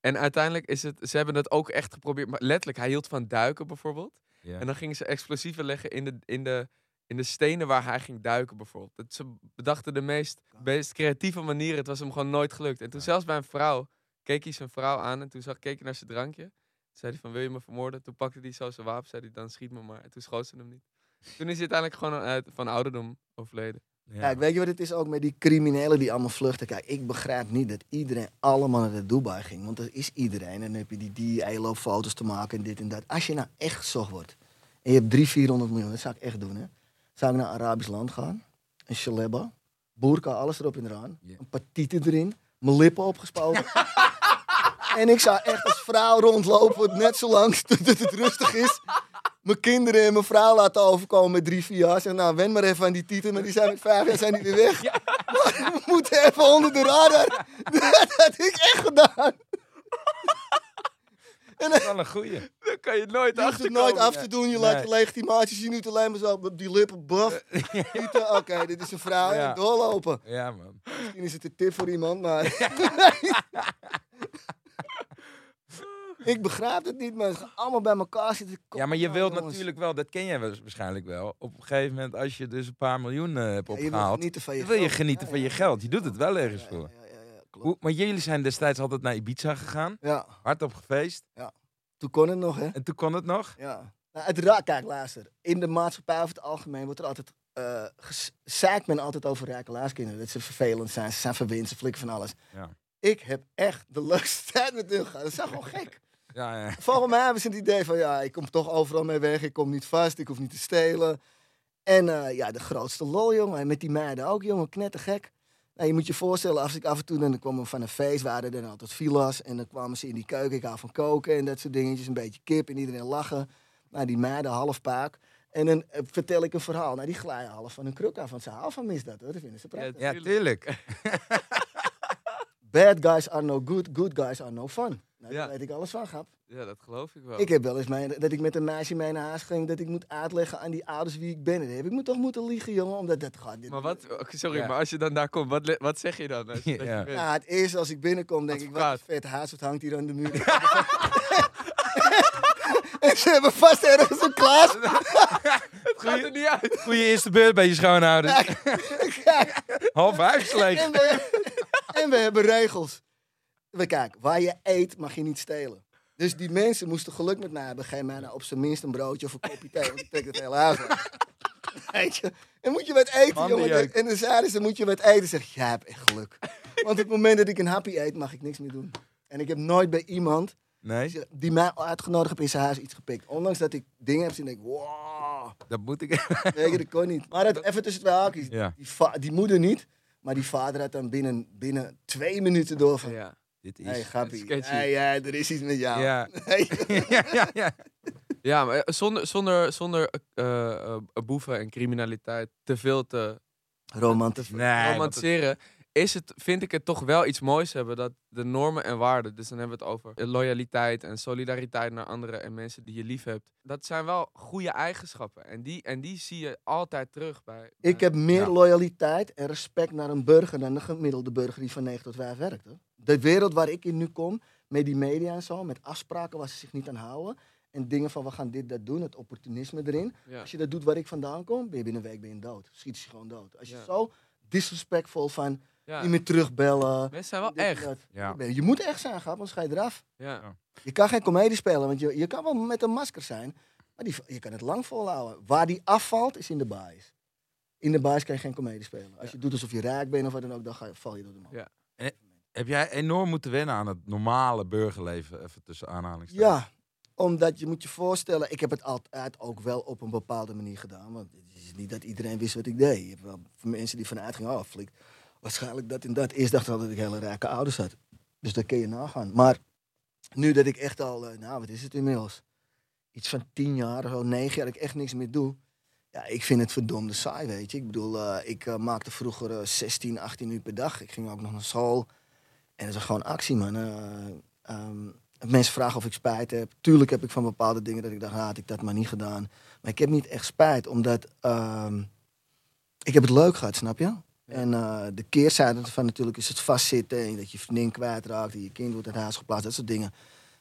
En uiteindelijk is het, ze hebben het ook echt geprobeerd, maar letterlijk, hij hield van duiken bijvoorbeeld. En dan gingen ze explosieven leggen in de, in de, in de stenen waar hij ging duiken bijvoorbeeld. Dat ze bedachten de meest, meest creatieve manieren, het was hem gewoon nooit gelukt. En toen zelfs bij een vrouw, keek hij zijn vrouw aan en toen zag, keek hij naar zijn drankje. Toen zei hij van, wil je me vermoorden? Toen pakte hij zo zijn wapen, zei hij, dan schiet me maar. En toen schoot ze hem niet. Toen is hij uiteindelijk gewoon uit, van ouderdom overleden. Ja. Kijk, weet je wat het is ook met die criminelen die allemaal vluchten? Kijk, ik begrijp niet dat iedereen allemaal naar de Dubai ging. Want dat is iedereen. En dan heb je die DIA loopt foto's te maken en dit en dat. Als je nou echt gezocht wordt en je hebt 300, 400 miljoen, dat zou ik echt doen. Hè? Zou ik naar een Arabisch land gaan, een shaleba, boerka, alles erop en eraan, een paar tieten erin, mijn lippen opgespoten. en ik zou echt als vrouw rondlopen, net zo lang tot het rustig is mijn kinderen en mijn vrouw laten overkomen met drie, vier jaar. Zeg, nou, wen maar even aan die tieten, maar die zijn met vijf jaar zijn die weer weg. Maar we moeten even onder de radar. Dat had ik echt gedaan. En Dat is wel een goeie. Dan kan je nooit je nooit af te doen. Je laat Nee. je legitimatie zien. Nu alleen maar zo op die lippen, baf. Oké, dit is een vrouw. Ja. En doorlopen. Ja, man. Misschien is het een tip voor iemand, maar... ik begrijp het niet, maar het gaat allemaal bij elkaar zitten. Ja, maar je wilt natuurlijk wel, dat ken jij waarschijnlijk wel. Op een gegeven moment, als je dus een paar miljoen eh, hebt Ja, je wil opgehaald, genieten van je dan wil je genieten Ja, van ja, je ja. geld. Je doet het wel ergens Ja, voor. Ja, ja, ja, klopt. Hoe, maar jullie zijn destijds altijd naar Ibiza gegaan, Ja, hard op gefeest. toen kon het nog, hè? En toen kon het nog. Ja. Nou, het raakt, kijk, luister. In de maatschappij over het algemeen wordt er altijd. eh ges- zeikt men altijd over rijke laaskinderen. Dat ze vervelend zijn, ze zijn verwend, ze flikken van alles. Ja. Ik heb echt de leukste tijd met hun gehad. Dat is gewoon gek. Ja, ja. Volgens mij hebben ze het idee van ja, ik kom toch overal mee weg. Ik kom niet vast, ik hoef niet te stelen. En eh, ja, de grootste lol, jongen. En met die meiden ook, jongen, knettergek. Nou, je moet je voorstellen, als ik af en toe dan kwam van een feest, waren er dan altijd villa's. En dan kwamen ze in die keuken, ik hou van koken en dat soort dingetjes. Een beetje kip en iedereen lachen. Nou, die meiden half paak. En dan eh, vertel ik een verhaal. Nou, die glijden half van hun kruk af, want ze houden van misdaad, hoor. Dat vinden ze prachtig. ja, tuurlijk. Bad guys are no good, good guys are no fun. Nou, Ja. daar weet ik alles van, grap. Ja, dat geloof ik wel. Ik heb wel eens mee, dat ik met een meisje naar huis ging, dat ik moet uitleggen aan die ouders wie ik ben. En dan heb ik me toch moeten liegen, jongen, omdat dat gaat. dit- Maar wat, oh, sorry, Ja. maar als je dan daar komt, wat, wat zeg je dan? Als je, dat je Ja. Ja, het eerste als ik binnenkom, denk ik, wat vet huis, wat hangt hier aan de muur. en ze hebben vast ergens een klas. het gaat er niet uit. Goeie eerste beurt bij je schoonouders. Kijk, Half huis en we hebben regels. We kijk, waar je eet mag je niet stelen. Dus die mensen moesten geluk met mij hebben. Geef mij nou op zijn minst een broodje of een kopje thee. Want ik trek het hele huis. Weet je? En moet je wat eten, jongen. Handenjeuk. En dan zeiden ze, moet je wat eten? Zeg ik, ja, heb echt geluk. Want op het moment dat ik een happy eet, mag ik niks meer doen. En ik heb nooit bij iemand Nee, die mij uitgenodigd heeft in zijn huis iets gepikt. Ondanks dat ik dingen heb zien, denk ik, wow. dat moet ik. Weet je, dat kon niet. Maar het, even tussen twee haakjes. Ja. Die, va- die moeder niet, maar die vader had dan binnen, binnen twee minuten door van... Ja. Dit is. Hey. Hey, ja, er is iets met jou. Ja. Hey. ja, ja, ja. Ja, maar eh, zonder, zonder, zonder eh, boeven en criminaliteit te veel te. Nee, romantiseren, is het, vind ik het toch wel iets moois hebben dat de normen en waarden, dus dan hebben we het over loyaliteit en solidariteit naar anderen en mensen die je lief hebt. Dat zijn wel goede eigenschappen en die, en die zie je altijd terug bij. bij- Ik heb meer Ja. loyaliteit en respect naar een burger dan de gemiddelde burger die van 9 tot 5 werkt. Hoor. De wereld waar ik in nu kom, met die media en zo, met afspraken waar ze zich niet aan houden. En dingen van we gaan dit, dat doen, het opportunisme erin. Ja. Als je dat doet waar ik vandaan kom, ben je binnen een week ben je dood. Schiet je gewoon dood. Als je Ja. zo disrespectvol van Ja. niet meer terugbellen. Mensen zijn wel dit echt. dat. Ja. Je moet echt zijn, grap, anders ga je eraf. Ja. Je kan geen comedie spelen, want je, je kan wel met een masker zijn, maar die, je kan het lang volhouden. Waar die afvalt, is in de baas. In de baas kan je geen comedie spelen. Als je doet alsof je raak bent of wat dan ook, dan ga je, val je door de man. Heb jij enorm moeten wennen aan het normale burgerleven, even tussen aanhalingstekens? Ja, omdat je moet je voorstellen, ik heb het altijd ook wel op een bepaalde manier gedaan. Want het is niet dat iedereen wist wat ik deed. Je hebt wel mensen die vanuit gingen, oh waarschijnlijk dat en dat. Eerst dacht ik dat ik hele rijke ouders had. Dus dat kun je nagaan. Maar nu dat ik echt al, eh, nou wat is het inmiddels? Iets van tien jaar, of negen jaar, dat ik echt niks meer doe. Ja, ik vind het verdomde saai, weet je. Ik bedoel, eh, ik eh, maakte vroeger eh, 16, 18 uur per dag. Ik ging ook nog naar school. En dat is gewoon actie, man. Eh, ehm, mensen vragen of ik spijt heb. Tuurlijk heb ik van bepaalde dingen dat ik dacht, ah, had ik dat maar niet gedaan. Maar ik heb niet echt spijt, omdat ehm, ik heb het leuk gehad, snap je? En eh, de keerzijde ervan natuurlijk is het vastzitten en dat je vriendin kwijtraakt en je kind wordt uit huis geplaatst, dat soort dingen.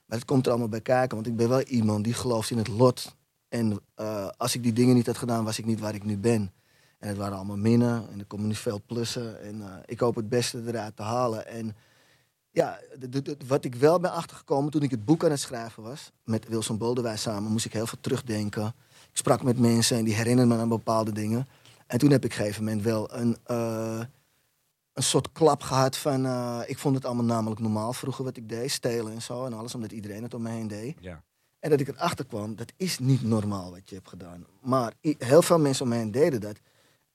Maar het komt er allemaal bij kijken, want ik ben wel iemand die gelooft in het lot. En eh, als ik die dingen niet had gedaan, was ik niet waar ik nu ben. En het waren allemaal minnen en er komen nu veel plussen. En ik hoop het beste eruit te halen. En ja, wat ik wel ben achtergekomen toen ik het boek aan het schrijven was, met Wilson Boldewij samen, moest ik heel veel terugdenken. Ik sprak met mensen en die herinnerden me aan bepaalde dingen. En toen heb ik op een gegeven moment wel een, eh, een soort klap gehad van... eh, ik vond het allemaal namelijk normaal vroeger wat ik deed. Stelen en zo en alles, omdat iedereen het om me heen deed. Ja. En dat ik erachter kwam, dat is niet normaal wat je hebt gedaan. Maar heel veel mensen om me heen deden dat.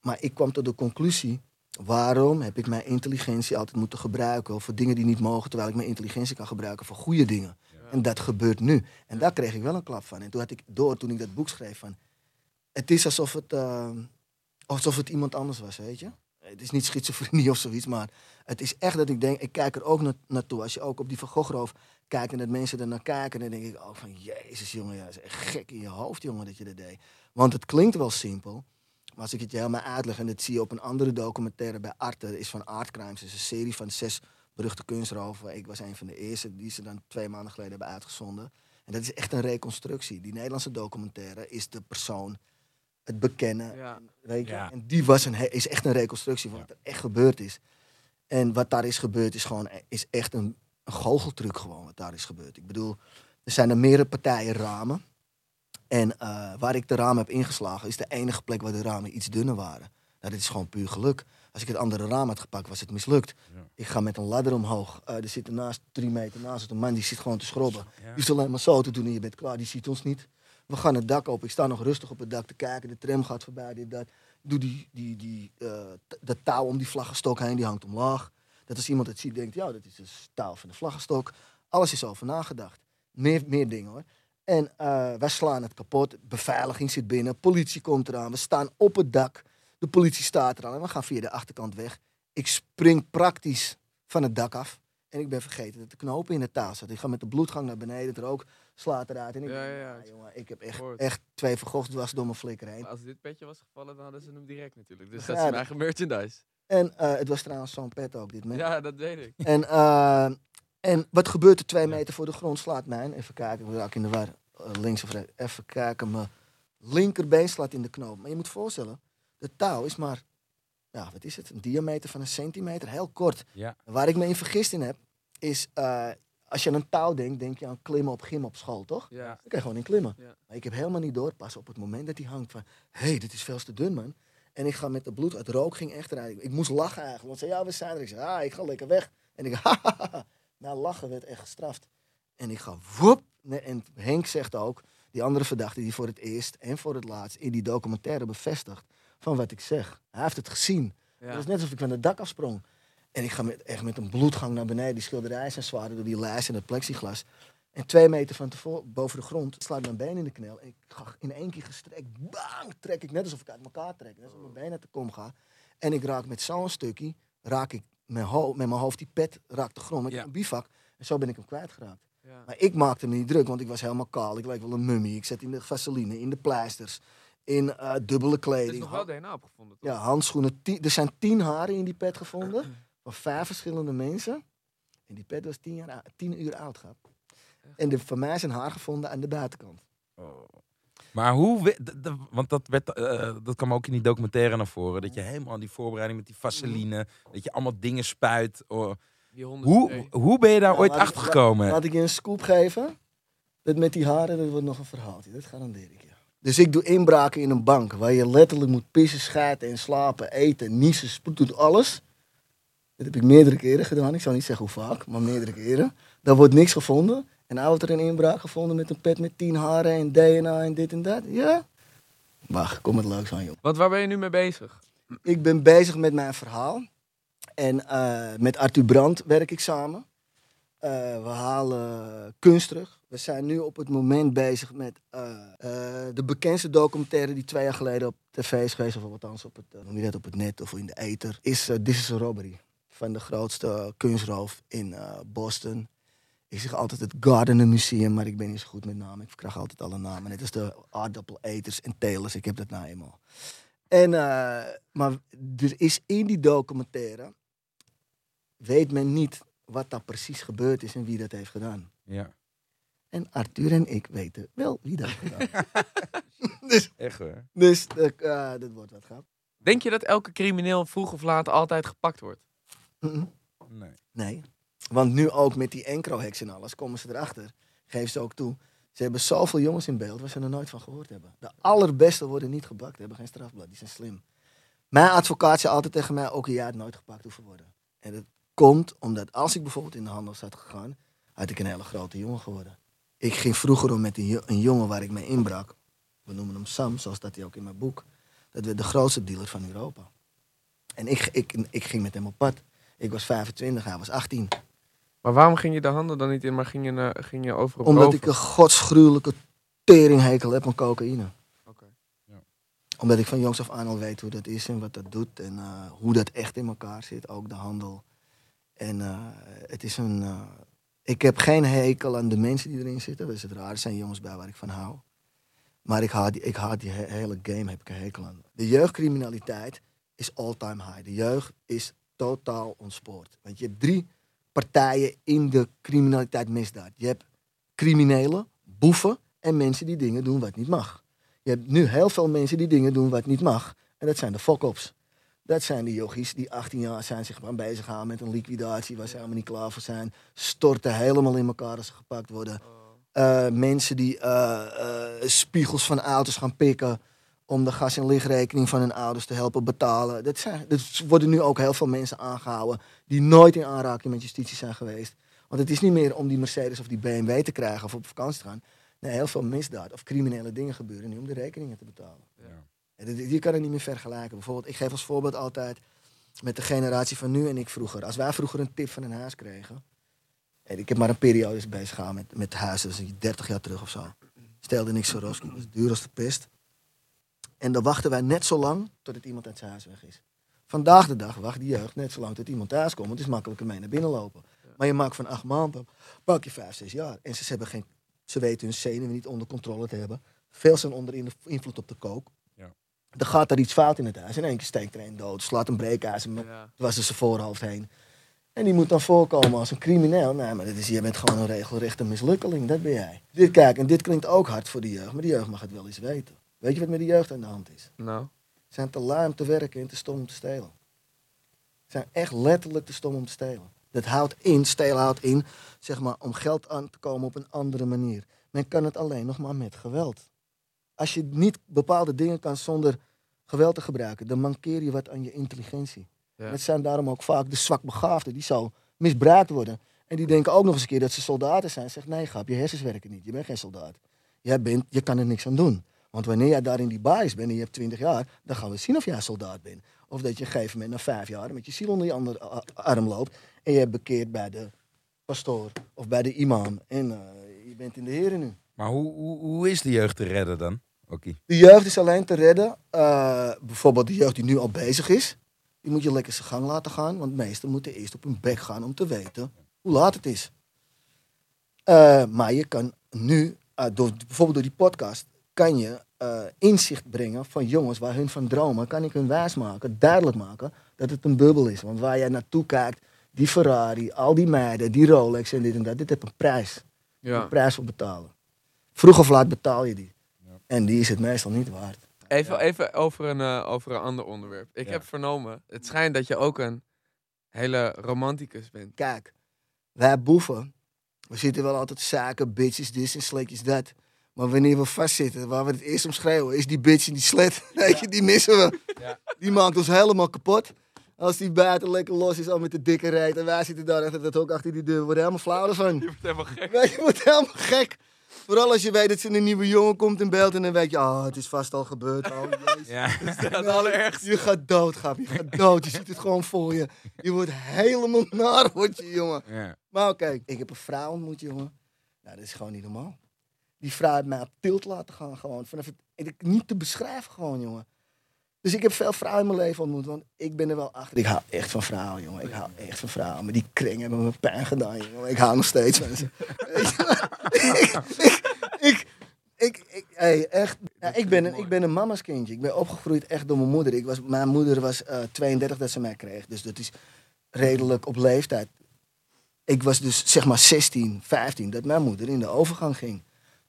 Maar ik kwam tot de conclusie, waarom heb ik mijn intelligentie altijd moeten gebruiken voor dingen die niet mogen, terwijl ik mijn intelligentie kan gebruiken voor goede dingen. En dat gebeurt nu. En daar kreeg ik wel een klap van. En toen had ik door, toen ik dat boek schreef, van, het is alsof het, eh, alsof het iemand anders was, weet je. Het is niet schizofrenie of zoiets, maar het is echt dat ik denk, ik kijk er ook na- naartoe. Als je ook op die Van Gogh roof kijkt en dat mensen er naar kijken, dan denk ik ook van, jezus jongen, ja, is echt gek in je hoofd, jongen, dat je dat deed. Want het klinkt wel simpel, maar als ik het je helemaal uitleg, en dat zie je op een andere documentaire bij Arte, dat is van Art Crimes, dat is een serie van zes beruchte kunstroven. Ik was een van de eerste die ze dan twee maanden geleden hebben uitgezonden. En dat is echt een reconstructie. Die Nederlandse documentaire is de persoon, het bekennen, Ja. Weet je? Ja. En die was een, is echt een reconstructie van wat er echt gebeurd is. En wat daar is gebeurd is gewoon is echt een, een goocheltruc gewoon wat daar is gebeurd. Ik bedoel, er zijn er meerdere partijen ramen. En eh, waar ik de ramen heb ingeslagen is de enige plek waar de ramen iets dunner waren. Nou, dit is gewoon puur geluk. Als ik het andere raam had gepakt, was het mislukt. Ja. Ik ga met een ladder omhoog. Eh, er zit ernaast, drie meter naast een man die zit gewoon te schrobben. Ja. Die is alleen maar zo te doen en je bent klaar. Die ziet ons niet. We gaan het dak op. Ik sta nog rustig op het dak te kijken. De tram gaat voorbij. Dit, dat. Doe die, die, die, eh, dat touw om die vlaggenstok heen. Die hangt omlaag. Dat als iemand het ziet, denkt, ja, dat is het touw van de vlaggenstok. Alles is over nagedacht. Meer, meer dingen hoor. En eh, wij slaan het kapot. Beveiliging zit binnen. Politie komt eraan. We staan op het dak. De politie staat eraan. En we gaan via de achterkant weg. Ik spring praktisch van het dak af. En ik ben vergeten dat de knopen in de touw zat. Ik ga met de bloedgang naar beneden. Het rook slaat eruit. En ik, Ja, ja, ja. "Ah, jongen, ik heb echt, echt twee vergocht dwars door mijn flikker heen. Maar als dit petje was gevallen, dan hadden ze hem direct natuurlijk. Dus dat is dat- eigen merchandise. En eh, het was trouwens zo'n pet ook, dit. Met. Ja, dat weet ik. En, eh, en wat gebeurt er twee meter voor de grond? Slaat mijn, even kijken, ik raak in de war. eh, links of rechts. Even kijken, mijn linkerbeen slaat in de knoop. Maar je moet voorstellen, de touw is maar, ja, wat is het? Een diameter van een centimeter, heel kort. Ja. Waar ik me in vergist in heb, is eh, als je aan een touw denkt, denk je aan klimmen op gym op school, toch? Ja. Dan kan je gewoon in klimmen. Ja. Maar ik heb helemaal niet door, pas op het moment dat hij hangt van... Hé, hey, dit is veel te dun, man. En ik ga met de bloed, het rook ging echt eruit. Ik, ik moest lachen eigenlijk. Want ze zei, ja, we zijn er. Ik zei, ah, ik ga lekker weg. En ik, hahaha. Nou, lachen werd echt gestraft. En ik ga, woep. Nee, En Henk zegt ook, die andere verdachte die voor het eerst en voor het laatst in die documentaire bevestigt van wat ik zeg. Hij heeft het gezien. Ja. Het was net alsof ik van het dak afsprong. En ik ga met, echt met een bloedgang naar beneden. Die schilderijen zijn zwaarder door die lijst en het plexiglas. En twee meter van tevoren, boven de grond, slaat mijn been in de knel. En ik ga in één keer gestrekt, bang, trek ik net alsof ik uit elkaar trek. Net alsof mijn been uit de kom gaat. En ik raak met zo'n stukje, raak ik mijn ho- met mijn hoofd, die pet raakt de grond. Ik Ja. heb een bivak. En zo ben ik hem kwijtgeraakt. Ja. Maar ik maakte me niet druk, want ik was helemaal kaal. Ik leek wel een mummie. Ik zat in de vaseline, in de pleisters, in eh, dubbele Er is kleding. nog wel DNA opgevonden, toch? Ja, handschoenen. Er zijn tien haren in die pet gevonden. Van vijf verschillende mensen. En die pet was tien, jaar, tien uur oud. Gehad. En de, van mij is een haar gevonden aan de buitenkant. Oh. Maar hoe, want dat, werd, eh, dat kwam ook in die documentaire naar voren, dat je helemaal die voorbereiding met die vaseline, dat je allemaal dingen spuit. oh. Hoe, hoe ben je daar Ja, ooit achter gekomen? Laat ik je een scoop geven. Dat met die haren, dat wordt nog een verhaaltje. Dat garandeer ik je. Dus ik doe inbraken in een bank waar je letterlijk moet pissen, schijten en slapen, eten, niezen, spoed, doet alles. Dat heb ik meerdere keren gedaan. Ik zou niet zeggen hoe vaak, maar meerdere keren. Daar wordt niks gevonden. En wordt er een inbraak gevonden met een pet met tien haren en DNA en dit en dat. Ja? Wacht, kom het leuks aan, joh. Wat, waar ben je nu mee bezig? Ik ben bezig met mijn verhaal. En eh, met Arthur Brandt werk ik samen. Eh, we halen kunst terug. We zijn nu op het moment bezig met eh, de bekendste documentaire die twee jaar geleden op tv is geweest, of althans op het, noem je dat, op het net of in de ether, is This is a Robbery. Van de grootste kunstroof in Boston. Ik zeg altijd het Gardner Museum, maar ik ben niet zo goed met namen. Ik krijg altijd alle namen. Net als de aardappeleters en telers. Ik heb dat nou eenmaal. En, eh, maar er is in die documentaire, weet men niet wat daar precies gebeurd is en wie dat heeft gedaan. Ja, En Arthur en ik weten wel wie dat heeft gedaan. dus echt hoor. dus eh, dat wordt wat grap. Denk je dat elke crimineel vroeg of laat altijd gepakt wordt? Nee. Nee. Want nu ook met die encro-heks en alles komen ze erachter. Geef ze ook toe. Ze hebben zoveel jongens in beeld waar ze er nooit van gehoord hebben. De allerbeste worden niet gebakt, hebben geen strafblad. Die zijn slim. Mijn advocaat zei altijd tegen mij, ook jij had nooit gepakt hoeven worden. En dat komt omdat als ik bijvoorbeeld in de handel had gegaan, had ik een hele grote jongen geworden. Ik ging vroeger om met een, een jongen waar ik mee inbrak. We noemen hem Sam, zoals dat hij ook in mijn boek. Dat werd de grootste dealer van Europa. En ik, ik, ik ging met hem op pad. Ik was 25, hij was 18. Maar waarom ging je de handel dan niet in, maar ging je, naar- ging je over op Omdat ik een godsgruwelijke teringhekel heb aan cocaïne. Oké. Omdat ik van jongs af aan al weet hoe dat is en wat dat doet. En eh, hoe dat echt in elkaar zit, ook de handel. En eh, het is een... eh, ik heb geen hekel aan de mensen die erin zitten. Dat is het raar. Er zijn jongens bij waar ik van hou. Maar ik haat die, ik haat die he- hele game, heb ik een hekel aan. De jeugdcriminaliteit is all-time high. De jeugd is totaal ontspoord. Want je hebt drie partijen in de criminaliteit misdaad. Je hebt criminelen, boeven en mensen die dingen doen wat niet mag. Je hebt nu heel veel mensen die dingen doen wat niet mag. En dat zijn de fokops. Dat zijn de yogis die 18 jaar zijn zich aan bezig gaan met een liquidatie waar ze helemaal niet klaar voor zijn. Storten helemaal in elkaar als ze gepakt worden. Eh, mensen die eh, eh, spiegels van auto's gaan pikken om de gas- en lichtrekening van hun ouders te helpen betalen. Dat zijn, er worden nu ook heel veel mensen aangehouden die nooit in aanraking met justitie zijn geweest. Want het is niet meer om die Mercedes of die BMW te krijgen of op vakantie te gaan. Nee, heel veel misdaad of criminele dingen gebeuren nu om de rekeningen te betalen. En dit- Je kan het niet meer vergelijken. Bijvoorbeeld, ik geef als voorbeeld altijd met de generatie van nu en ik vroeger. Als wij vroeger een tip van een huis kregen. En ik heb maar een periode bezig gegaan met, met huizen, dus 30 jaar terug of zo. Stelde niks zo roski, was duur als de pest. En dan wachten wij net zo lang totdat iemand uit zijn huis weg is. Vandaag de dag wacht die jeugd net zo lang tot iemand thuis komt. Het is makkelijker mee naar binnen lopen. Maar je maakt van acht maanden, pak je vijf, zes jaar. En ze, hebben geen, ze weten hun zenuwen niet onder controle te hebben. Veel zijn onder in- invloed op de kook. Ja. Er gaat er iets fout in het huis. In één keer steekt er een dood, slaat een breekijzer met Ja. was er zijn voorhoofd heen. En die moet dan voorkomen als een crimineel. Nee, maar dat is, je bent gewoon een regelrechte mislukkeling, dat ben jij. Dit, kijk, en dit klinkt ook hard voor de jeugd, maar de jeugd mag het wel eens weten. Weet je wat met de jeugd aan de hand is? Nou, Ze zijn te lui om te werken en te stom om te stelen. Ze zijn echt letterlijk te stom om te stelen. Dat houdt in, stelen houdt in, zeg maar, om geld aan te komen op een andere manier. Men kan het alleen nog maar met geweld. Als je niet bepaalde dingen kan zonder geweld te gebruiken, dan mankeer je wat aan je intelligentie. Ja. Het zijn daarom ook vaak de zwakbegaafden die zo misbruikt worden. En die denken ook nog eens een keer dat ze soldaten zijn. Zeg nee, grap, je hersens werken niet. Je bent geen soldaat. Jij bent, je kan er niks aan doen. Want wanneer jij daar in die bias bent en je hebt 20 jaar, dan gaan we zien of jij soldaat bent. Of dat je op een gegeven moment na vijf jaar met je ziel onder je andere arm loopt. En je hebt bekeerd bij de pastoor of bij de imam. En eh, je bent in de heren nu. Maar hoe, hoe, hoe is de jeugd te redden dan? Oké. De jeugd is alleen te redden. eh, bijvoorbeeld de jeugd die nu al bezig is. Die moet je lekker zijn gang laten gaan. Want meesten moeten eerst op hun bek gaan om te weten hoe laat het is. Eh, maar je kan nu, door, bijvoorbeeld door die podcast, kan je eh, inzicht brengen van jongens waar hun van dromen. Kan ik hun wijsmaken, duidelijk maken dat het een bubbel is. Want waar jij naartoe kijkt, die Ferrari, al die meiden, die Rolex en dit en dat. Dit heeft een prijs. ja. Een prijs voor betalen. Vroeg of laat betaal je die. En die is het meestal niet waard. Even, even over, een, eh, over een ander onderwerp. Ik Ja. heb vernomen, het schijnt dat je ook een hele romanticus bent. Kijk, wij boeven, we zitten wel altijd zaken, bitches, dit en sleetjes dat. Maar wanneer we vastzitten, waar we het eerst om schreeuwen, is die bitch in die sled. Weet je, die missen we. Die maakt ons helemaal kapot. Als die buiten lekker los is, al met de dikke rijdt. En wij zitten daar achter dat ook achter die deur. We worden helemaal flauw ervan. Je wordt helemaal gek. Weet je, je wordt helemaal gek. Vooral als je weet dat er een nieuwe jongen komt in beeld. En dan weet je, ah, het is vast al gebeurd. Oh, jezus. Ja. Het allerergste. Je gaat dood, Gab. Je gaat dood. Je ziet het gewoon voor je. Je wordt helemaal naar, word je, jongen. ja. Maar oké, ik heb een vrouw ontmoet, jongen. Nou, dat is gewoon niet normaal. Die vrouw heeft mij op tilt laten gaan, gewoon. Vanaf het, niet te beschrijven, gewoon, jongen. Dus ik heb veel vrouwen in mijn leven ontmoet, want ik ben er wel achter. Ik hou echt van vrouwen, jongen. Ik hou echt van vrouwen. Maar die kring hebben me pijn gedaan, jongen. Ik hou nog steeds van ze. Ik, ik, ik, ik, hey, echt. Ik, ben een, ik ben een mama's kindje. Ik ben opgegroeid echt door mijn moeder. Ik was, mijn moeder was eh 32 dat ze mij kreeg. Dus dat is redelijk op leeftijd ik was dus zeg maar 16, 15 dat mijn moeder in de overgang ging.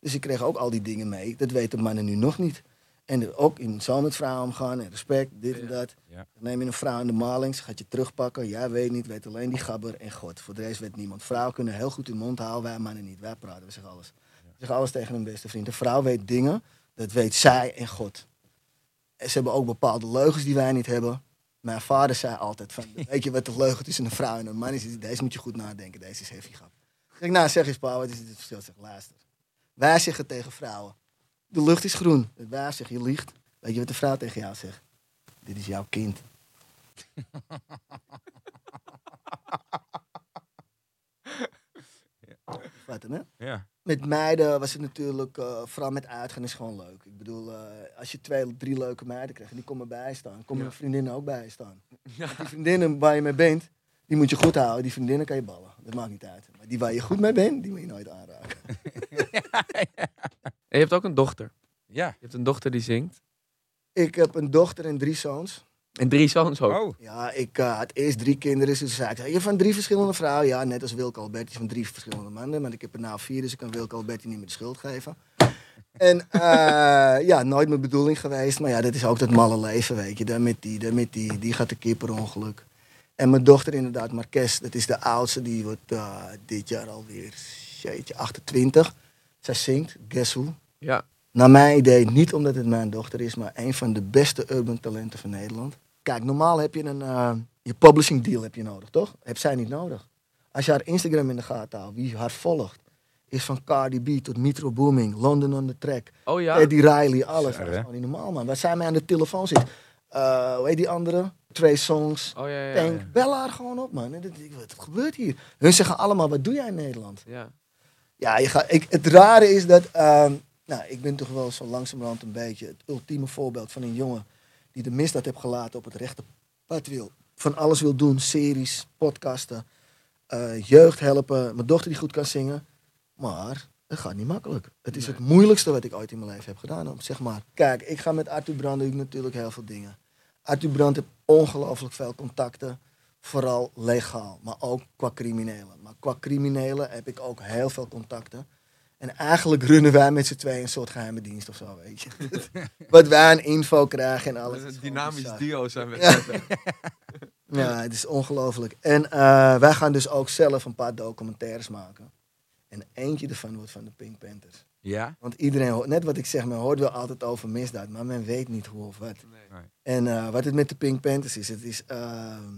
Dus ik kreeg ook al die dingen mee. Dat weten mannen nu nog niet. En ook in zo met vrouwen omgaan en respect, dit en dat. Ja. Dan neem je een vrouw in de maling, ze gaat je terugpakken. Jij weet niet, weet alleen die gabber en God. Voor de rest weet niemand. Vrouwen kunnen heel goed hun mond houden, wij mannen niet. Wij praten, we zeggen alles. We zeggen alles tegen hun beste vriend. Een vrouw weet dingen, dat weet zij en God. En ze hebben ook bepaalde leugens die wij niet hebben. Mijn vader zei altijd van, weet je wat de leugen tussen een vrouw en een man is? Deze moet je goed nadenken, deze is heavy grap. Ik zeg, nou zeg eens pa, wat is het verschil? Zeg, luister. Wij zeggen tegen vrouwen, de lucht is groen. Wij zeggen, je liegt. Weet je wat de vrouw tegen jou zegt? Dit is jouw kind. Wat hè? Ja. Met meiden was het natuurlijk, eh, vooral met uitgaan is gewoon leuk. Ik bedoel, eh, als je twee, drie leuke meiden krijgt en die komen bij staan, komen Ja. je vriendinnen ook bij staan. Die vriendinnen waar je mee bent, die moet je goed houden. Die vriendinnen kan je ballen, dat maakt niet uit. Maar die waar je goed mee bent, die moet je nooit aanraken. En je hebt ook een dochter. Ja. Je hebt een dochter die zingt. Ik heb een dochter en drie zoons. En drie zoons ook. Oh. Ja, ik eh, had eerst drie kinderen, dus zei ik, je van drie verschillende vrouwen? Ja, net als Wilke Alberti van drie verschillende mannen. Maar ik heb er nou vier, dus ik kan Wilke Alberti niet meer de schuld geven. En eh, ja, nooit mijn bedoeling geweest. Maar ja, dat is ook dat malle leven, weet je. Daar met die, daar met die, die gaat de keer per ongeluk. En mijn dochter inderdaad, Marques, dat is de oudste. Die wordt eh, dit jaar alweer, jeetje, 28. Zij zingt, Guess Who. Ja. Naar mijn idee, niet omdat het mijn dochter is, maar een van de beste urban talenten van Nederland. Kijk, normaal heb je een eh, je publishing deal heb je nodig, toch? Heb zij niet nodig. Als je haar Instagram in de gaten houdt, wie haar volgt, is van Cardi B tot Metro Booming, London on the Track, Oh ja. Eddie Riley, alles. Dat is gewoon niet normaal, man. Waar zij mij aan de telefoon zit. Eh hoe heet die andere? Trey Songs. Oh ja, ja, ja. Bel haar gewoon op, man. Dit- Wat gebeurt hier? Hun zeggen allemaal, wat doe jij in Nederland? Ja. Ja, je gaat, ik, het rare is dat, ehm, nou, ik ben toch wel zo langzamerhand een beetje het ultieme voorbeeld van een jongen die de misdaad heeft gelaten op het rechte pad wil. Van alles wil doen, series, podcasten, eh, jeugd helpen, mijn dochter die goed kan zingen. Maar het gaat niet makkelijk. Het is Nee. het moeilijkste wat ik ooit in mijn leven heb gedaan. Om, zeg maar. Kijk, ik ga met Arthur Brand doe ik natuurlijk heel veel dingen. Arthur Brand heeft ongelooflijk veel contacten. Vooral legaal, maar ook qua criminelen. Maar qua criminelen heb ik ook heel veel contacten. En eigenlijk runnen wij met z'n tweeën een soort geheime dienst of zo, weet je. Wat wij aan info krijgen en alles. Dat is is een dynamisch duo zijn we. Ja. Ja, het is ongelooflijk. En eh, wij gaan dus ook zelf een paar documentaires maken. En eentje ervan wordt van de Pink Panthers. Ja? Want iedereen, hoort- net wat ik zeg, men hoort wel altijd over misdaad, maar men weet niet hoe of wat. Nee. En eh, wat het met de Pink Panthers is, het is ehm,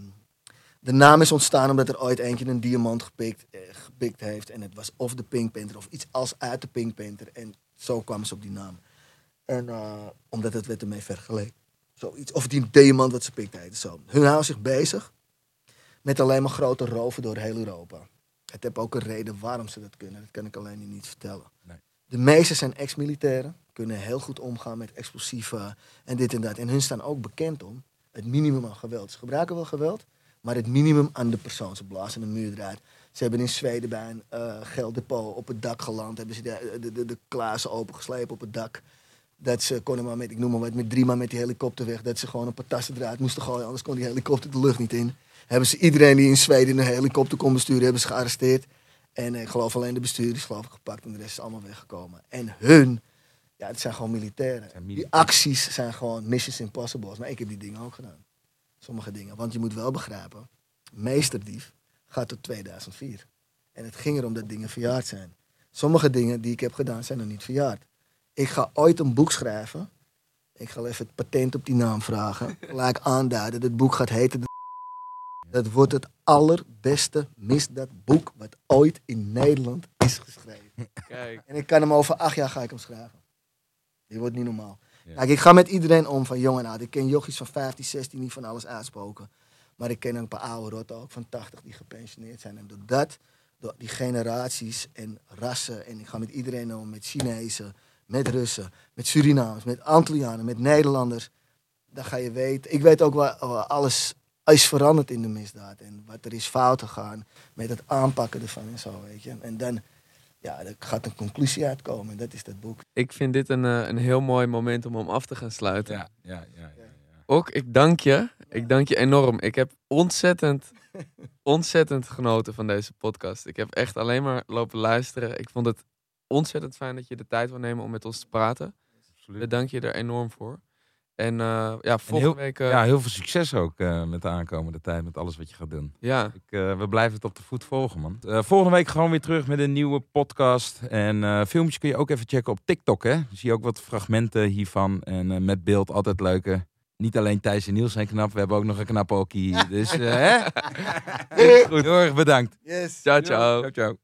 de naam is ontstaan omdat er ooit eentje een diamant gepikt, eh, gepikt heeft. En het was of de Pink Panther of iets als uit de Pink Panther. En zo kwamen ze op die naam. En eh, omdat het werd ermee vergeleken. Zoiets. Of die diamant wat ze pikte heette. Zo. Hun houden zich bezig met alleen maar grote roven door heel Europa. Het heeft ook een reden waarom ze dat kunnen. Dat kan ik alleen niet vertellen. Nee. De meeste zijn ex-militairen. Kunnen heel goed omgaan met explosieven en dit en dat. En hun staan ook bekend om het minimum aan geweld. Ze gebruiken wel geweld, maar het minimum aan de persoon. Ze blazen een muur eruit. Ze hebben in Zweden bij een eh, gelddepot op het dak geland. Hebben ze de, de, de, de klazen opengeslepen op het dak. Dat ze konden maar met, ik noem maar wat, met drie man met die helikopter weg. Dat ze gewoon een paar tassen eruit moesten gooien, anders kon die helikopter de lucht niet in. Hebben ze iedereen die in Zweden een helikopter kon besturen, hebben ze gearresteerd. En eh, ik geloof alleen de bestuurders geloof ik gepakt en de rest is allemaal weggekomen. En hun, ja, het zijn gewoon militairen. Zijn Die acties zijn gewoon missions impossibles. Maar ik heb die dingen ook gedaan. Sommige dingen. Want je moet wel begrijpen, Meesterdief gaat tot 2004. En het ging erom dat dingen verjaard zijn. Sommige dingen die ik heb gedaan zijn nog niet verjaard. Ik ga ooit een boek schrijven. Ik ga even het patent op die naam vragen. Gelijk aanduiden. Het boek gaat heten... De dat wordt het allerbeste misdaadboek wat ooit in Nederland is geschreven. Kijk. En ik kan hem over acht jaar ga ik hem schrijven. Die wordt niet normaal. Ja. Kijk, ik ga met iedereen om van jong en oud. Ik ken jochies van 15, 16 die van alles uitspoken. Maar ik ken ook een paar oude rotten ook van 80 die gepensioneerd zijn. En door dat, door die generaties en rassen. En ik ga met iedereen om, met Chinezen, met Russen, met Surinamers, met Antillianen, met Nederlanders. Dan ga je weten. Ik weet ook waar waar alles is veranderd in de misdaad. En wat er is fout gegaan met het aanpakken ervan en zo, weet je. En dan, ja, er gaat een conclusie uitkomen. En dat is dat boek. Ik vind dit een, eh, een heel mooi moment om hem af te gaan sluiten. Ja, ja, ja. ja, ja. Ook, ik dank je. Ik dank je enorm. Ik heb ontzettend, ontzettend genoten van deze podcast. Ik heb echt alleen maar lopen luisteren. Ik vond het ontzettend fijn dat je de tijd wil nemen om met ons te praten. Absoluut. Daar dank je er enorm voor. En eh, ja, volgende week... eh, Ja, heel veel succes ook eh, met de aankomende tijd, met alles wat je gaat doen. ja. Ik, eh, we blijven het op de voet volgen, man. Eh, volgende week gewoon weer terug met een nieuwe podcast. En eh, filmpjes kun je ook even checken op TikTok, hè. Zie je ook wat fragmenten hiervan. En eh, met beeld altijd leuke. Niet alleen Thijs en Niels zijn knap, we hebben ook nog een knappe okkie. Dus, eh, hè? Goed, heel erg bedankt. Yes. Ciao, ciao. Ciao, ciao.